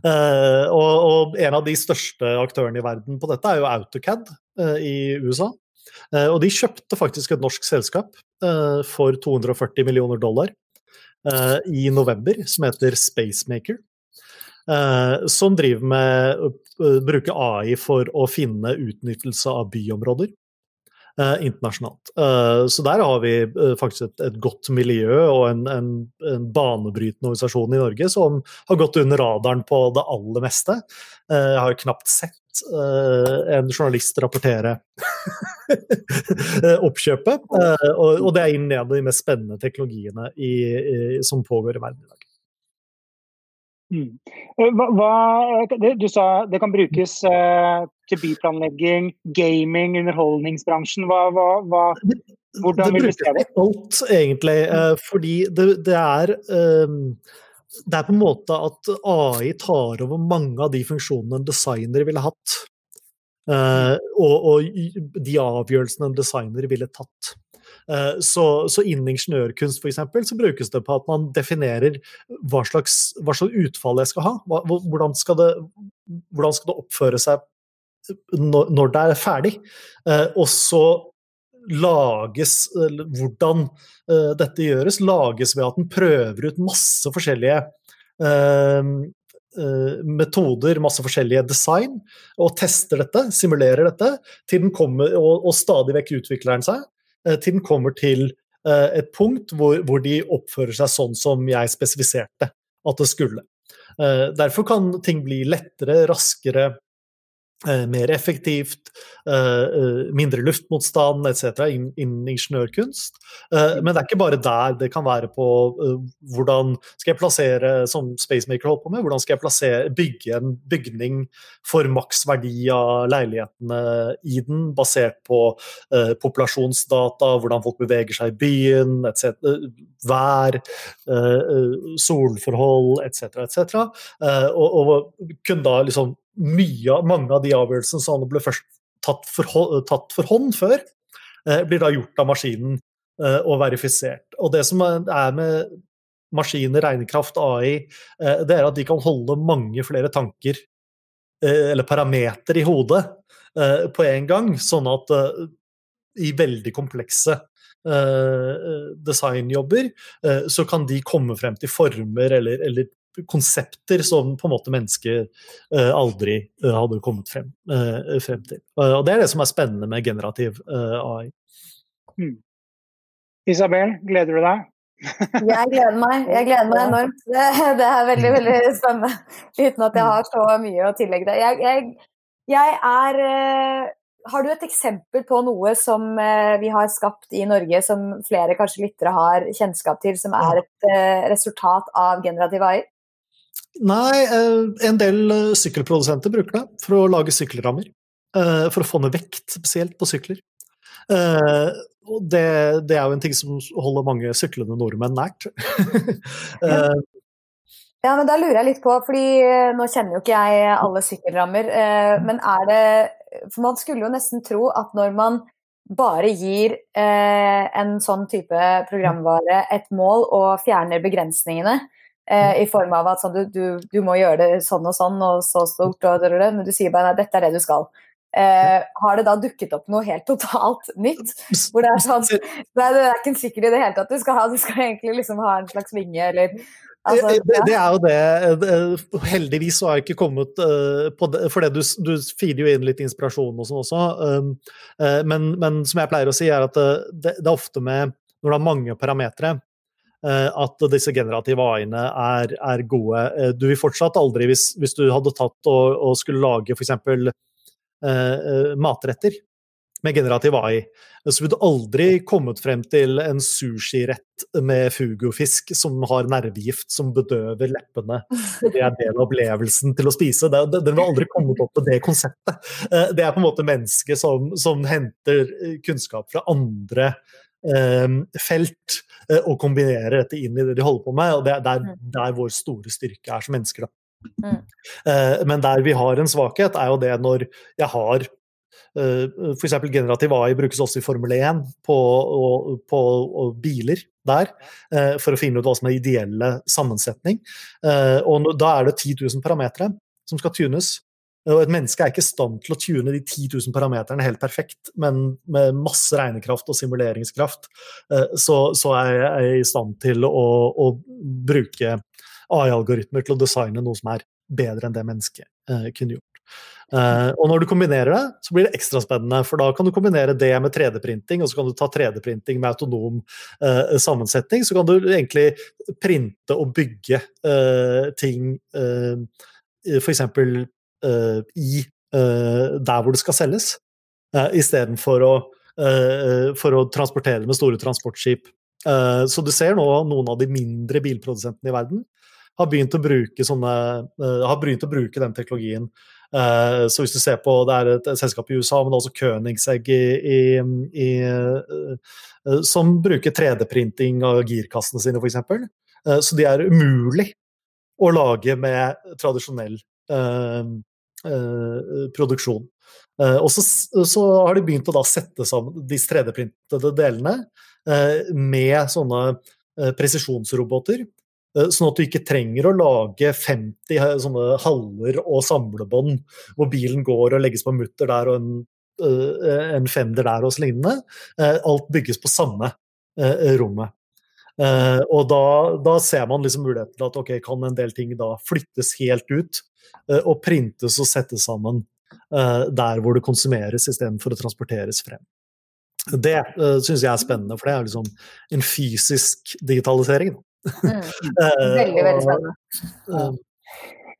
Speaker 1: Uh, og, en av de største aktørene i verden på dette er jo AutoCAD uh, i USA. og de kjøpte faktisk et norsk selskap for 240 millioner dollar i november, som heter Spacemaker. som driver med å bruke AI for å finne utnyttelse av byområder. Uh, internasjonalt. Uh, så der har vi uh, faktisk et, et, godt miljø og en, en, en, banebrytende organisasjon i Norge som har gått under radaren på det aller meste. jeg har knapt sett en journalist rapportere [laughs] oppkjøpet. Og, det er en av de mest spennende teknologiene i, i, som pågår i verden i dag.
Speaker 3: Mm. Hva, du sa det kan brukes til byplanlegging, gaming, underholdningsbransjen. Hva, hva, hva, hvordan vil du se det?
Speaker 1: Det brukes Alt, egentlig. Uh, fordi det, det er um, det er på en måte at AI tar over mange av de funksjonene en designer ville hatt. Uh, og, og, de avgjørelsene en designer ville tatt. Eh, så, så innen ingeniørkunst for eksempel, så brukes det på at man definerer hva slags, hva slags utfall jeg skal ha. Hvordan skal, det, hvordan skal det oppføre seg når det er ferdig? Eh, og så lages Hvordan eh, dette gjøres, lages ved at den prøver ut masse forskjellige metoder, masse forskjellige design, og tester dette, simulerer dette, til den kommer, og, og stadig vekk utvikler den seg. Eh, til den kommer til eh, et punkt hvor, hvor, de oppfører seg sånn som jeg spesifiserte at det skulle. Eh, derfor kan ting bli lettere, raskere, Eh, mer effektivt, eh, eh, mindre luftmotstand etc. innen ingeniørkunst. Men det er ikke bare der. Det kan være på hvordan skal jeg plassere, som Spacemaker holdt på med, hvordan skal jeg plassere, bygge en bygning for maksverdi av leilighetene i den, basert på populasjonsdata, hvordan folk beveger seg i byen, etc. Vær, solforhold etc. etc. Og, og kunne da liksom mye, mange av de avgjørelsene som ble først tatt for, tatt for hånd før, eh, blir da gjort av maskinen eh, og verifisert. Og det som er med maskiner, regnekraft, AI, eh, det er at de kan holde mange flere tanker eh, eller parameter i hodet eh, på en gang, sånn at eh, i veldig komplekse designjobber, så kan de komme frem til former eller, eller konsepter som på en måte mennesker uh, aldri uh, hadde kommet frem, uh, frem til. og Det er det som er spennende med generativ AI.
Speaker 3: Mm. Isabel, gleder du deg? [laughs]
Speaker 4: jeg gleder meg. Jeg gleder meg enormt. Det, det, er veldig veldig spennende. Uten at jeg har så mye å tillegge det. Jeg, jeg, jeg er har du et eksempel på noe som vi har skapt i Norge, som flere kanskje lyttere har kjennskap til, som er et resultat av generativ AI?
Speaker 1: Nei, eh, en del eh, sykkelprodusenter bruker det for å lage sykkelrammer. Eh, for å få ned vekt, spesielt på sykler. Det, det, er jo en ting som holder mange syklende nordmenn nært. [laughs]
Speaker 4: ja. ja, men da lurer jeg litt på, fordi nå kjenner jo ikke jeg alle sykkelrammer, men er det For man skulle jo nesten tro at når man bare gir en sånn type programvare et mål og fjerner begrensningene, Eh, I form av at sånn, du, du, du, må gjøre det sånn og sånn og så stort, og det, men du sier bare at dette er det du skal. Eh, har det da dukket opp noe helt totalt nytt? Hvor det er sånn Nei, er, det er ikke sikkert i det hele tatt du skal ha, du skal egentlig liksom ha en slags vinge eller
Speaker 1: Altså, ja. det, det, er jo det. Heldigvis så har jeg ikke kommet uh, på det, for du, du feeder jo inn litt inspirasjon og sånn også. Um, uh, men, men, som jeg pleier å si, er at det, det, er ofte med når du har mange parametere, at disse generative AI-ene er, er, gode. Eh, du vil fortsatt aldri, hvis, hvis du hadde tatt og, og skulle lage f.eks. Eh, matretter med generativ AI, så ville du aldri kommet frem til en sushirett med fugofisk som har nervegift som bedøver leppene. Det er del av opplevelsen til å spise. Den ville aldri kommet opp med det konseptet. Det er på en måte mennesket som, som henter kunnskap fra andre felt eh, og kombinere dette inn i det de holder på med. og Det er der, mm. der vår store styrke er som mennesker. Mm. Eh, men der vi har en svakhet, er jo det når jeg har eh, F.eks. generativ AI brukes også i Formel 1 på, og, på og biler der, for å finne ut hva som er ideelle sammensetning. og Da er det 10 000 parametere som skal tunes. Og et menneske er ikke i stand til å tune de 10 000 parameterne helt perfekt, men med masse regnekraft og simuleringskraft eh, så, så er jeg i stand til å, å bruke AI-algoritmer til å designe noe som er bedre enn det mennesket eh, kunne gjort. Uh, og når du kombinerer det, så blir det ekstra spennende. For da kan du kombinere det med 3D-printing, og så kan du ta 3D-printing med autonom uh, sammensetning. Så kan du egentlig printe og bygge uh, ting uh, f.eks i uh, der hvor det skal selges, uh, istedenfor å, uh, for å transportere med store transportskip. Uh, så du ser nå noen av de mindre bilprodusentene i verden har begynt å bruke, sånne, har begynt å bruke den teknologien. så hvis du ser på, Det er et, selskap i USA, men også Königsegg i, i, i, som bruker 3D-printing av girkassene sine, f.eks. så de er umulig å lage med tradisjonell Eh, produksjon. Eh, og så, så, har de begynt å da sette sammen disse 3D-printede delene eh, med sånne presisjonsroboter. Sånn at du ikke trenger å lage 50 sånne haller og samlebånd hvor bilen går og legges på mutter der og en, en fender der og så lignende. Alt bygges på samme rommet. Og da, da, ser man liksom muligheten til at ok, kan en del ting da flyttes helt ut og printes og settes sammen uh, der hvor det konsumeres istedenfor å transporteres frem. Det uh, syns jeg er spennende, for det er liksom en fysisk digitalisering.
Speaker 4: Mm. [laughs] Veldig, veldig spennende.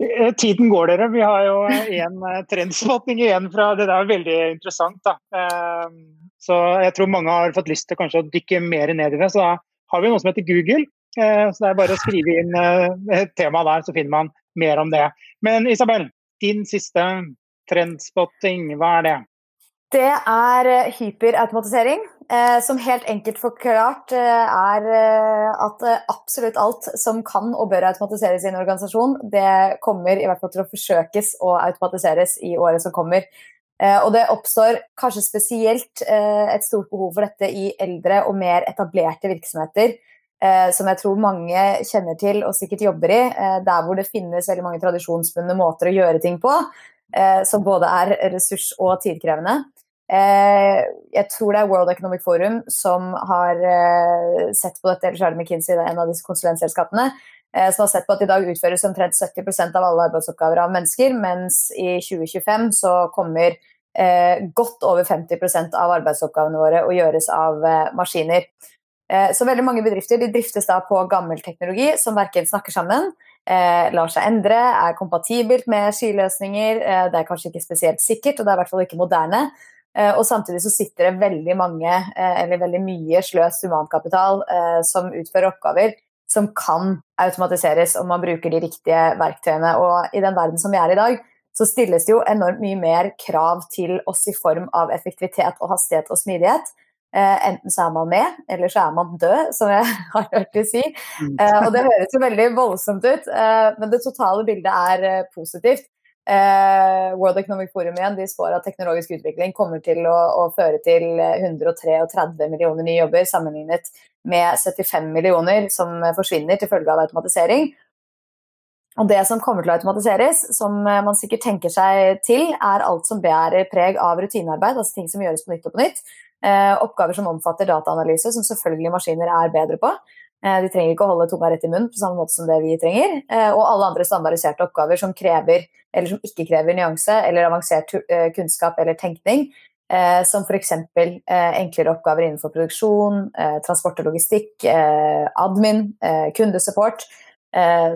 Speaker 3: Eh, tiden går, dere. Vi har jo en eh, igjen fra Det er veldig interessant. da. Ehm, så jeg tror mange har fått lyst til kanskje å dykke mer ned i det. Så da har vi noe som heter Google. Eh, så det er bare å skrive inn et tema der, så finner man mer om det. Men Isabel, din siste trendspotting, hva er det?
Speaker 4: Det er hyperautomatisering. Eh, som helt enkelt forklart eh, er eh, at absolutt alt som kan og bør automatiseres i en organisasjon, det kommer i hvert fall til å forsøkes å automatiseres i året som kommer. Og det oppstår kanskje spesielt et stort behov for dette i eldre og mer etablerte virksomheter, som jeg tror mange kjenner til og sikkert jobber i, der hvor det finnes veldig mange tradisjonsbundne måter å gjøre ting på, som både er ressurs- og tidkrevende. Eh, jeg tror det er World Economic Forum som har eh, sett på dette, eller så er det McKinsey, en av disse konsulentselskapene, eh, som har sett på at i dag utføres omtrent 70% av alle arbeidsoppgaver av mennesker, mens i 2025 så kommer godt over 50 av arbeidsoppgavene våre å gjøres av maskiner. Så veldig mange bedrifter driftes da på gammel teknologi som verken snakker sammen, lar seg endre, er kompatibelt med skyløsninger, det er kanskje ikke spesielt sikkert, og det er i hvert fall ikke moderne. Eh, og samtidig så sitter det veldig mange, eh, eller veldig mye sløs humankapital eh, som utfører oppgaver som kan automatiseres om man bruker de riktige verktøyene. Og i den verden som vi er i dag, så stilles det jo enormt mye mer krav til oss i form av effektivitet og hastighet og smidighet. Enten så er man med, eller så er man død, som jeg [laughs] har hørt de si. Mm. og det høres jo veldig voldsomt ut, men det totale bildet er positivt. Eh, World Economic Forum igjen de spår at teknologisk utvikling kommer til å, å, føre til 133 millioner nye jobber, sammenlignet med 75 millioner som forsvinner til følge av automatisering. Og det som kommer til å automatiseres, som man sikkert tenker seg til, er alt som bærer preg av rutinearbeid, altså ting som gjøres på nytt og på nytt. Eh, oppgaver som omfatter dataanalyse, som selvfølgelig maskiner er bedre på. Eh, de trenger ikke å holde tunga rett i munnen på samme måte som det vi trenger. Eh, og alle andre standardiserte oppgaver som krever eller som ikke krever nyanse eller avansert kunnskap eller tenkning. Som f.eks. Enklere oppgaver innenfor produksjon, transport og logistikk, admin, kundesupport,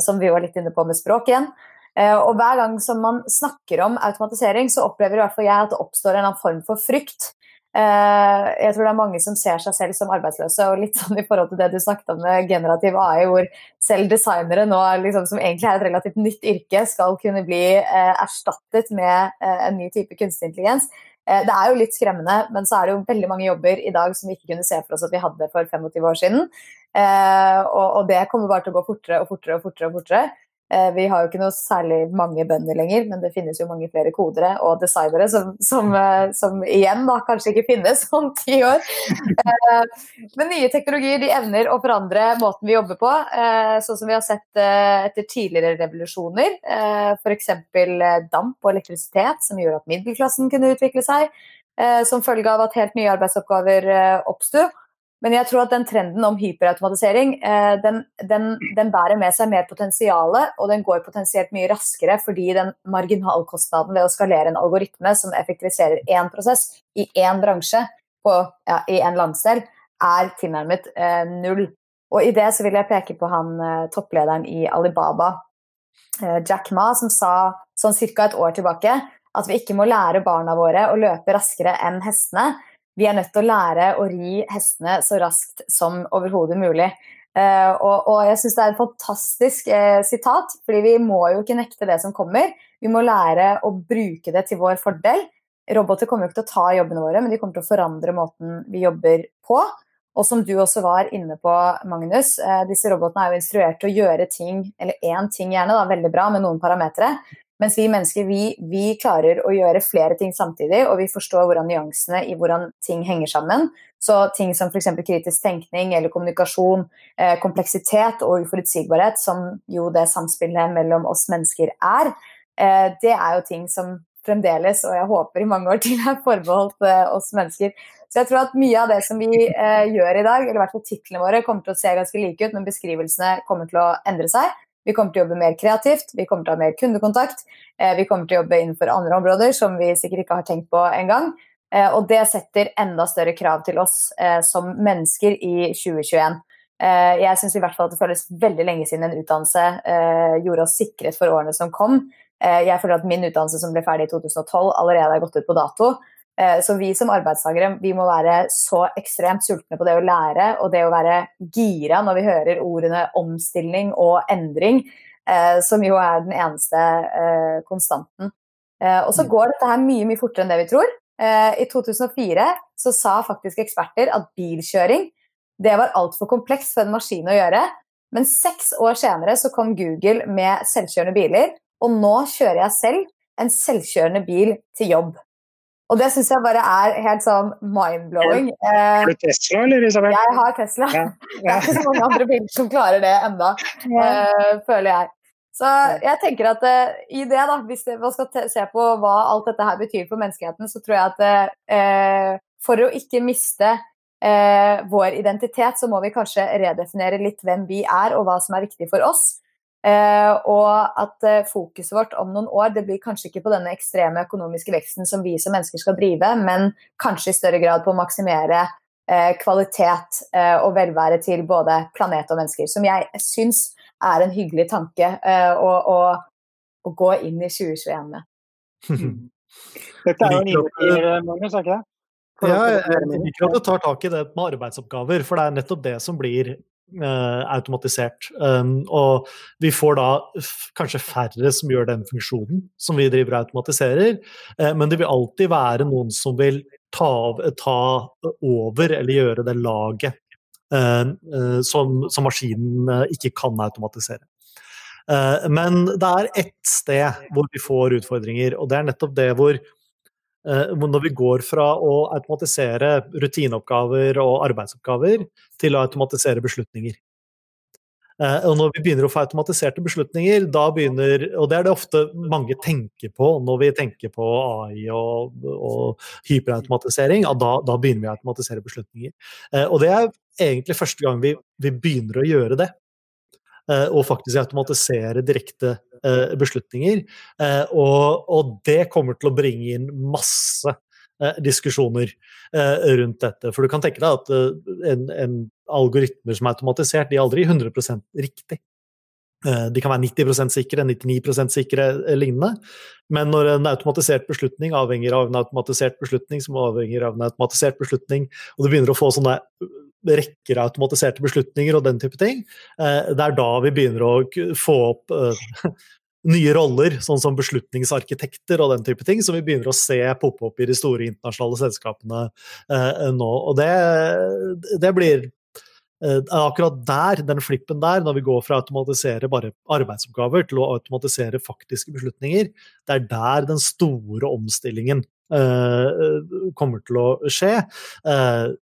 Speaker 4: som vi var litt inne på med språk igjen. og hver gang som man snakker om automatisering, så opplever i hvert fall jeg at det oppstår en form for frykt. Jeg tror det er mange som ser seg selv som arbeidsløse, og litt sånn i forhold til det du snakket om med generativ AI, hvor selv designere nå, liksom, som egentlig er et relativt nytt yrke, skal kunne bli eh, erstattet med eh, en ny type kunstig intelligens. Eh, det er jo litt skremmende, men så er det jo veldig mange jobber i dag som vi ikke kunne se for oss at vi hadde for 25 år siden. Eh, og, det kommer bare til å gå fortere og fortere og fortere. og fortere. Eh, vi har jo ikke noe særlig mange bønder lenger, men det finnes jo mange flere kodere og designere som, som, eh, som igjen da kanskje ikke finnes [laughs] om ti år. Eh, men nye teknologier de evner å forandre måten vi jobber på, sånn som vi har sett etter tidligere revolusjoner. F.eks. damp og elektrisitet, som gjorde at middelklassen kunne utvikle seg som følge av at helt nye arbeidsoppgaver oppsto. Men jeg tror at den trenden om hyperautomatisering eh, den, den, den, bærer med seg mer potensial, og den går potensielt mye raskere fordi den marginalkostnaden ved å skalere en algoritme som effektiviserer én prosess i én bransje på, ja, i en landsdel, er tilnærmet eh, null. Og i det så vil jeg peke på han eh, topplederen i Alibaba, eh, Jack Ma, som sa sånn ca. et år tilbake at vi ikke må lære barna våre å løpe raskere enn hestene vi er nødt til å lære å ri hestene så raskt som overhodet mulig. Uh, og, og, jeg syns det er et fantastisk uh, sitat, fordi vi må jo ikke nekte det som kommer. Vi må lære å bruke det til vår fordel. Roboter kommer jo ikke til å ta jobbene våre, men de kommer til å forandre måten vi jobber på. Og som du også var inne på, Magnus, uh, disse robotene er jo instruert til å gjøre ting, eller én ting gjerne, da, veldig bra med noen parametere, mens vi mennesker vi, vi, klarer å gjøre flere ting samtidig, og vi forstår hvordan nyansene i hvordan ting henger sammen. Så ting som f.eks. kritisk tenkning eller kommunikasjon, eh, kompleksitet og uforutsigbarhet, som jo det samspillet mellom oss mennesker er, eh, det er jo ting som fremdeles, og jeg håper i mange år til, er forbeholdt eh, oss mennesker. Så jeg tror at mye av det som vi eh, gjør i dag, eller i hvert fall titlene våre, kommer til å se ganske like ut, men beskrivelsene kommer til å endre seg. Vi kommer til å jobbe mer kreativt, vi kommer til å ha mer kundekontakt. Eh, vi kommer til å jobbe innenfor andre områder som vi sikkert ikke har tenkt på engang. Eh, og det setter enda større krav til oss eh, som mennesker i 2021. Eh, jeg syns i hvert fall at det føles veldig lenge siden en utdannelse gjorde oss sikret for årene som kom. Jeg føler at min utdannelse som ble ferdig i 2012 allerede er gått ut på dato. Så vi som arbeidstakere vi må være så ekstremt sultne på det å lære og det å være gira når vi hører ordene omstilling og endring, som jo er den eneste konstanten. Og så mm. går dette her mye mye fortere enn det vi tror. I 2004 så sa faktisk eksperter at bilkjøring det var altfor komplekst for en maskin å gjøre. Men seks år senere så kom Google med selvkjørende biler, og nå kjører jeg selv en selvkjørende bil til jobb. Og det syns jeg bare er helt sånn mind-blowing.
Speaker 3: Har du Tesla, eller Isabel?
Speaker 4: Jeg har Tesla. Ja. Ja. Det er ikke så mange andre biler som klarer det enda, ja. uh, føler jeg. Så jeg tenker at uh, i det, da, hvis man skal se på hva alt dette her betyr for menneskeheten, så tror jeg at uh, for å ikke miste eh, vår identitet, så må vi kanskje redefinere litt hvem vi er, og hva som er viktig for oss. Eh, og at uh, fokuset vårt om noen år det blir kanskje ikke på denne ekstreme økonomiske veksten som vi som mennesker skal drive, men kanskje i større grad på å maksimere uh, kvalitet eh, og velvære til både planet og mennesker. Som jeg syns er en hyggelig tanke eh, å, å, å, gå inn i 2021 med. [laughs]
Speaker 3: Dette er jo en innbyr, Magnus, er ikke det?
Speaker 1: Ja, jeg liker at du tar tak i det med arbeidsoppgaver, for det er nettopp det som blir uh, automatisert. Um, og vi får da kanskje færre som gjør den funksjonen som vi driver og automatiserer, uh, men det vil alltid være noen som vil ta, ta over eller gjøre det laget uh, som, som, maskinen ikke kan automatisere. Men det er ett sted hvor vi får utfordringer, og det er nettopp det hvor Eh, når vi går fra å automatisere rutineoppgaver og arbeidsoppgaver til å automatisere beslutninger. Eh, og når vi begynner å få automatiserte beslutninger, da begynner Og det er det ofte mange tenker på når vi tenker på AI og, og hyperautomatisering. Da, da, begynner vi å automatisere beslutninger. Eh, og det er egentlig første gang vi, vi begynner å gjøre det. Og faktisk automatisere direkte Eh, beslutninger. Eh, og, og, det kommer til å bringe inn masse eh, diskusjoner rundt dette. For du kan tenke deg at en, en algoritmer som er automatisert, de er aldri 100% riktig. De kan være 90% sikre, 99% sikre lignende. Men når en automatisert beslutning avhenger av en automatisert beslutning som avhenger av en automatisert beslutning, og du begynner å få sånne rekker automatiserte beslutninger og den type ting. Eh, det er da vi begynner å få opp eh, [laughs] nye roller, sånn som beslutningsarkitekter og den type ting, som vi begynner å se poppe opp i de store internasjonale selskapene eh, nå. Og det, det blir akkurat der, den flippen der, når vi går fra å automatisere bare arbeidsoppgaver til å automatisere faktiske beslutninger, det er der den store omstillingen kommer til å skje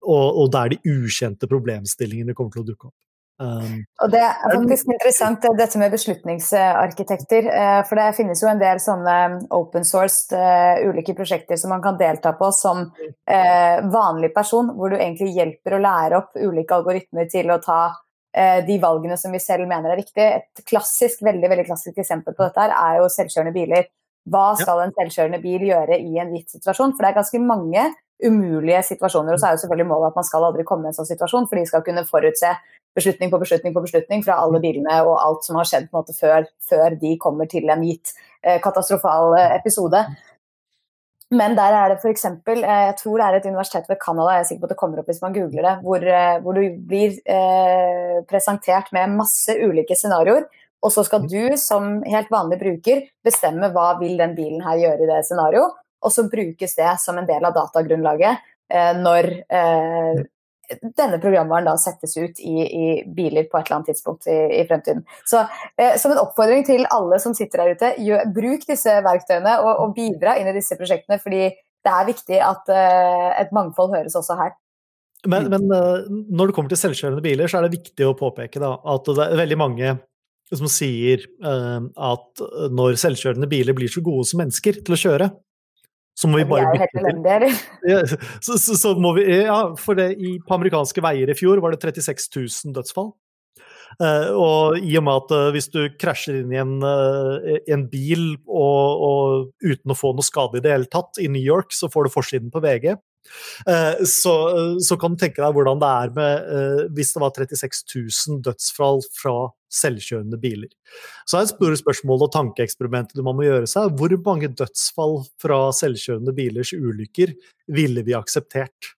Speaker 1: og, og der de ukjente problemstillingene kommer til å dukke opp.
Speaker 4: Um, og Det er faktisk interessant dette med beslutningsarkitekter. Eh, for det finnes jo en del sånne open sourced uh, ulike prosjekter som man kan delta på som uh, vanlig person, hvor du egentlig hjelper å lære opp ulike algoritmer til å ta uh, de valgene som vi selv mener er riktig. Et klassisk, veldig, veldig klassisk eksempel på dette her er jo selvkjørende biler. Hva skal en selvkjørende bil gjøre i en gitt situasjon? For det er ganske mange umulige situasjoner. Og så er jo selvfølgelig målet at man skal aldri komme i en sånn situasjon, for de skal kunne forutse beslutning på beslutning på beslutning fra alle bilene og alt som har skjedd på en måte før, før de kommer til en gitt eh, katastrofal eh, episode. Men der er det f.eks. Eh, jeg tror det er et universitet ved Canada, jeg er sikker på at det kommer opp hvis man googler det, hvor, eh, hvor du blir eh, presentert med masse ulike scenarioer. Og så skal du som helt vanlig bruker bestemme hva vil den bilen her gjøre i det scenarioet og så brukes det som en del av datagrunnlaget eh, når eh, denne programvaren da settes ut i, i, biler på et eller annet tidspunkt i, i fremtiden. Så eh, Som en oppfordring til alle som sitter der ute, gjør, bruk disse verktøyene og, og, bidra inn i disse prosjektene. fordi det er viktig at eh, et mangfold høres også her.
Speaker 1: Men, men, eh, når det kommer til selvkjørende biler, så er det viktig å påpeke da, at det er veldig mange som sier eh, at når selvkjørende biler blir så gode som mennesker til å kjøre, så må vi bare bytte til. [laughs] Ja, så, så, så, må vi, ja, for det, i, på amerikanske veier i fjor var det 36 000 dødsfall. Uh, og i og med at uh, hvis du krasjer inn i en, uh, en bil og, og, uten å få noe skade i det hele tatt, i New York så får du forsiden på VG. Eh, så, så, kan du tenke deg hvordan det er med eh, hvis det var 36 000 dødsfall fra selvkjørende biler. Så er et store spørsmål og tankeeksperimentet man må gjøre seg, hvor mange dødsfall fra selvkjørende bilers ulykker ville vi akseptert?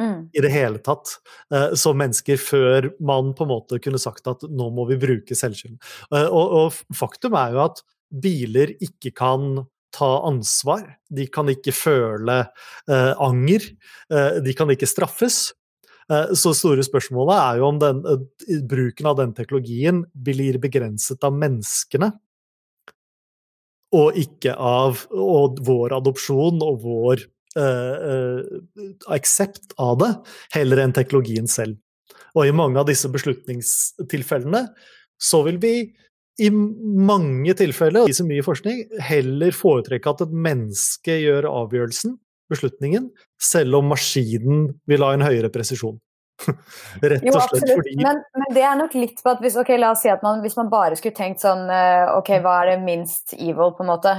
Speaker 1: Mm. i det hele tatt uh, som mennesker, før man på en måte kunne sagt at nå må vi bruke selvkjørende. Uh, og, og, faktum er jo at biler ikke kan ta ansvar. De kan ikke føle eh, anger. Eh, de kan ikke straffes. Eh, så store spørsmålet er jo om den, eh, bruken av den teknologien blir begrenset av menneskene, og ikke av og vår adopsjon og vår aksept av det, heller enn teknologien selv. Og i mange av disse beslutningstilfellene så vil vi i mange tilfeller, og så mye forskning, heller foretrekke at et menneske gjør avgjørelsen, beslutningen, selv om maskinen vil ha en høyere presisjon. [laughs]
Speaker 4: Rett og slett jo, fordi men, men, det er nok litt på at hvis, okay, la oss si at man, hvis man bare skulle tenkt sånn eh, Ok, hva er det minst evil, på en måte?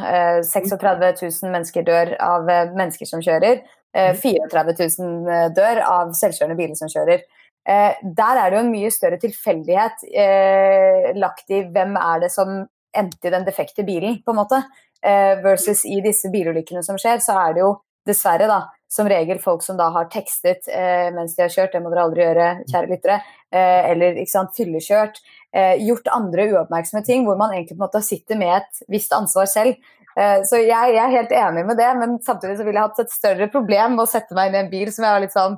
Speaker 4: 36 eh, 000 mennesker dør av eh, mennesker som kjører. 34 000 dør av selvkjørende biler som kjører. Eh, der er det jo en mye større tilfeldighet eh, lagt i hvem er det som endte i den defekte bilen, på en måte. Eh, versus i disse bilulykkene som skjer, så er det jo dessverre da, som regel folk som da har tekstet eh, mens de har kjørt, det må dere aldri gjøre, kjære lyttere, eh, eller ikke sant, fyllekjørt, eh, gjort andre uoppmerksomme ting hvor man egentlig på en måte sitter med et visst ansvar selv. Så jeg, jeg, er helt enig med det, men samtidig så ville jeg hatt et større problem med å sette meg inn i en bil som jeg var litt sånn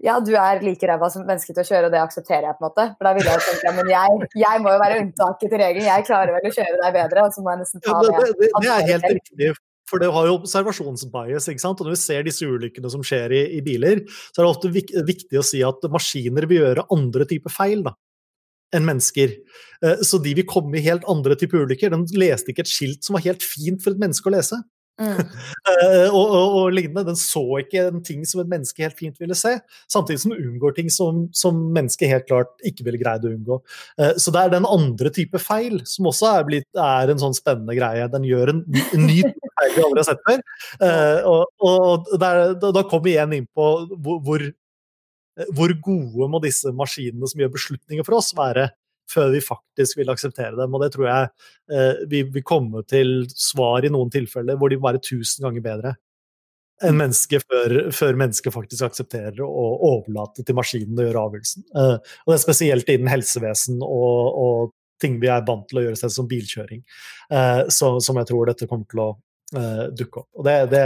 Speaker 4: ja, du er like ræva som menneske til å kjøre, og det aksepterer jeg. på en måte. For da ville jeg tenkt ja, men jeg, jeg, må jo være unntaket til regelen, jeg klarer vel å kjøre deg bedre. og så må jeg nesten ta
Speaker 1: ja, det, det, det, er helt riktig. For det har jo observasjonsbias. ikke sant? Og når vi ser disse ulykkene som skjer i, i biler, så er det ofte vik viktig å si at maskiner vil gjøre andre typer feil da, enn mennesker. Eh, så de vil komme i helt andre typer ulykker. Den leste ikke et skilt som var helt fint for et menneske å lese. Mm. uh, [laughs] og, og, og, lignende. Den så ikke en ting som et menneske helt fint ville se, samtidig som den unngår ting som, som mennesket helt klart ikke ville greid å unngå. Uh, så det er den andre type feil som også er, blitt, er en sånn spennende greie. Den gjør en, en ny feil vi aldri har sett før. Og, og der, da, kommer vi igjen inn på hvor, hvor, hvor gode må disse maskinene som gjør beslutninger for oss, være før vi faktisk vil akseptere dem. Og det tror jeg eh, vi vil komme til svar i noen tilfeller hvor de må være tusen ganger bedre enn menneske mennesket før, før mennesket faktisk aksepterer å overlate til maskinen å gjøre avgjørelsen. Eh, og det er spesielt innen helsevesen og, og ting vi er vant til å gjøre, selv som bilkjøring, eh, så, som jeg tror dette kommer til å eh, dukke opp. Og det, det,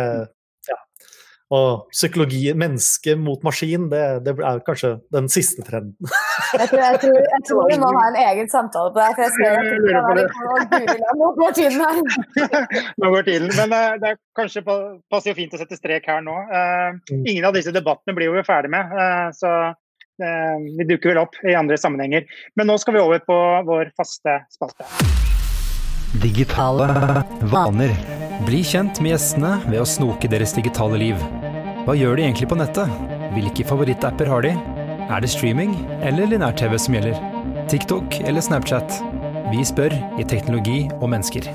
Speaker 1: og psykologi, menneske mot maskin, det, det, er kanskje den siste trenden. [laughs]
Speaker 4: jeg, tror, jeg, tror, jeg, tror, vi må ha en egen samtale på det. for jeg ser at det være, Nå går tiden her. [laughs]
Speaker 3: nå går tiden. Men uh, det er kanskje passer jo fint å sette strek her nå. Uh, ingen av disse debattene blir vi ferdig med. Uh, så vi dukker vel opp i andre sammenhenger. Men nå skal vi over på vår faste spalte.
Speaker 2: Digitale vaner. Bli kjent med gjestene ved å snoke deres digitale liv. Hva gjør de egentlig på nettet? Hvilke favorittapper har de? Er det streaming eller linær-TV som gjelder? TikTok eller Snapchat? Vi spør i Teknologi og mennesker.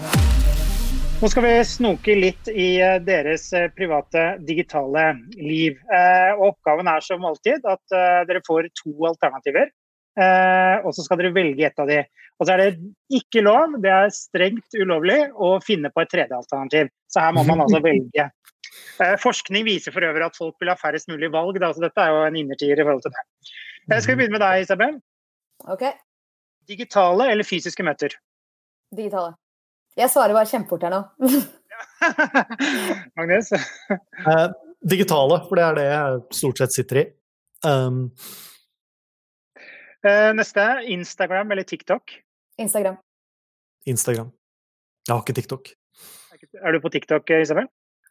Speaker 3: Nå skal vi snoke litt i eh, deres eh, private digitale liv. Eh, og oppgaven er som alltid at dere får to alternativer. Og så skal dere velge ett av de. Og så er det ikke lov, det er strengt ulovlig, å finne på et tredje alternativ. Så her må man altså velge. Eh, forskning viser for øvrig at folk vil ha færrest mulig valg, da, så dette er jo en innertier i forhold til det. Jeg skal vi begynne med deg, Isabel?
Speaker 4: Ok.
Speaker 3: Digitale eller fysiske møter?
Speaker 4: Digitale. Jeg svarer bare kjempefort her nå. [laughs]
Speaker 3: Magnus?
Speaker 1: Eh, digitale, for det er det jeg stort sett sitter i. Um,
Speaker 3: Eh, neste. Instagram eller TikTok?
Speaker 4: Instagram.
Speaker 1: Instagram. Jeg har ikke TikTok.
Speaker 3: Er du på TikTok, Isabel?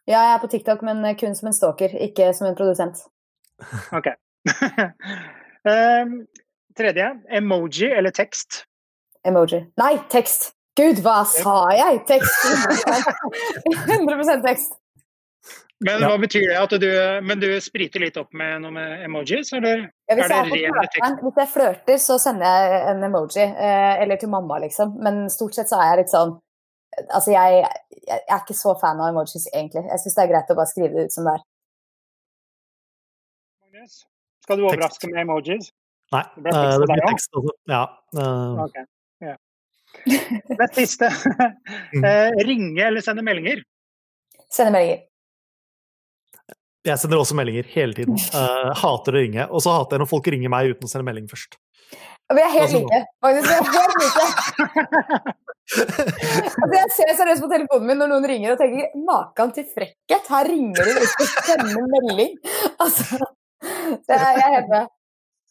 Speaker 4: Ja, jeg er på TikTok, men kun som en stalker, ikke som en produsent. [laughs]
Speaker 3: Ok. um, [laughs] tredje. Emoji eller tekst?
Speaker 4: Emoji. Nei, tekst! Gud, hva sa jeg? Tekst! [laughs] 100% tekst.
Speaker 3: Men hva betyr det? At du, men du spriter litt opp med noe med emojis, eller ja,
Speaker 4: hvis, er det jeg flørten, hvis jeg flørter, så sender jeg en emoji. Eh, eller til mamma, liksom. Men stort sett så er jeg litt sånn Altså, jeg, jeg er ikke så fan av emojis, egentlig. Jeg syns det er greit å bare skrive det ut som det er.
Speaker 3: Skal du overraske med emojis?
Speaker 1: Nei.
Speaker 3: Det
Speaker 1: eh,
Speaker 3: tekst
Speaker 1: det blir tekst. Altså. Ja. Uh...
Speaker 3: Okay. ja. Det siste. [laughs] [laughs] Eh, ringe eller sende meldinger?
Speaker 4: Sende meldinger.
Speaker 1: Jeg sender også meldinger hele tiden. Uh, [laughs] hater å ringe. Og så hater jeg når folk ringer meg uten å sende melding først.
Speaker 4: Vi er helt
Speaker 1: Altså-
Speaker 4: like. faktisk. vi er helt like. [laughs] Altså, jeg ser seriøst på telefonen min når noen ringer og tenker makan til frekkhet. Her ringer de uten å sende melding. [laughs] Altså, det jeg, jeg er helt med.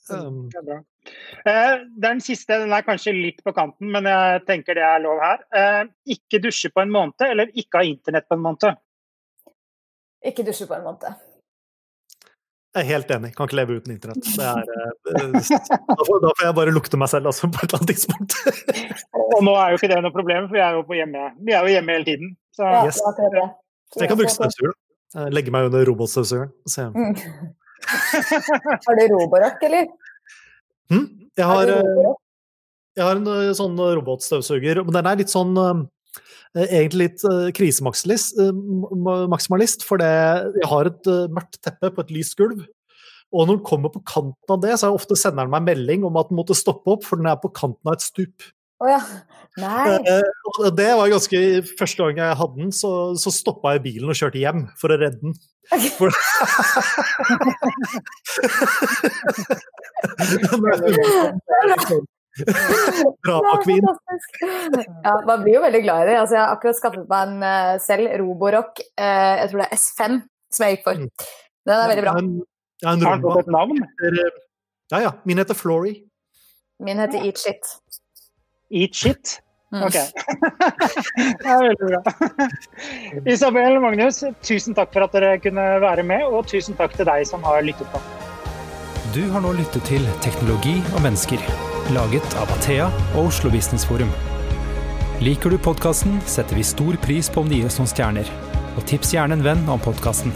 Speaker 1: Um,
Speaker 3: Det er. Eh, Den siste den er kanskje litt på kanten, men jeg tenker det er lov her. Eh, Ikke dusje på en måned, eller ikke ha internett på en måned?
Speaker 4: Ikke dusje på en måned.
Speaker 1: jeg er helt enig. Kan ikke leve uten internett. Det er, eh, da, får, jeg bare lukte meg selv altså, på et eller annet tidspunkt. [laughs]
Speaker 3: Og nå er jo ikke det noe problem, for vi er jo, på hjemme. Vi er jo hjemme hele tiden. Så
Speaker 4: Ja,
Speaker 1: Yes.
Speaker 4: det det. Så
Speaker 1: Jeg kan bruke støvsugeren. Eh, Legge meg under robotstøvsugeren. og se.
Speaker 4: Mm. Har du Roborock, eller?
Speaker 1: Hm? Jeg
Speaker 4: Har
Speaker 1: eh, jeg har en sånn robotstøvsuger, men den er litt sånn Egentlig litt eh, krisemaksimalist, eh, for det, jeg har et eh, mørkt teppe på et lyst gulv. Og når den kommer på kanten av det, så er ofte sender den meg melding om at den måtte stoppe opp, for den er på kanten av et stup.
Speaker 4: Oh, ja. Nei.
Speaker 1: Eh, det var ganske Første gang jeg hadde den, så, så stoppa jeg bilen og kjørte hjem for å redde den. For... [laughs] [laughs] [laughs] Drama
Speaker 4: Det er
Speaker 1: queen.
Speaker 4: Ja, man blir jo veldig glad i det. Altså, jeg har akkurat skaffet meg en eh, selv, Roborock, eh, jeg tror det er S5, som jeg gikk for.
Speaker 1: Mm.
Speaker 4: Den er veldig bra.
Speaker 1: Ja, en, har en
Speaker 3: har han fått et navn?
Speaker 1: Ja, ja. Min heter Flory.
Speaker 4: Min heter Eat Shit.
Speaker 3: Eat shit?
Speaker 4: Mm.
Speaker 3: Ok. [laughs] det er veldig bra. Isabel Magnus, tusen takk for at dere kunne være med, og tusen takk til deg som har lyttet på.
Speaker 2: Du har nå lyttet til Teknologi og mennesker, laget av Athea og Oslo Business Forum. Liker du podkasten, setter vi stor pris på om det gir oss noen stjerner. Og tips gjerne en venn om podkasten.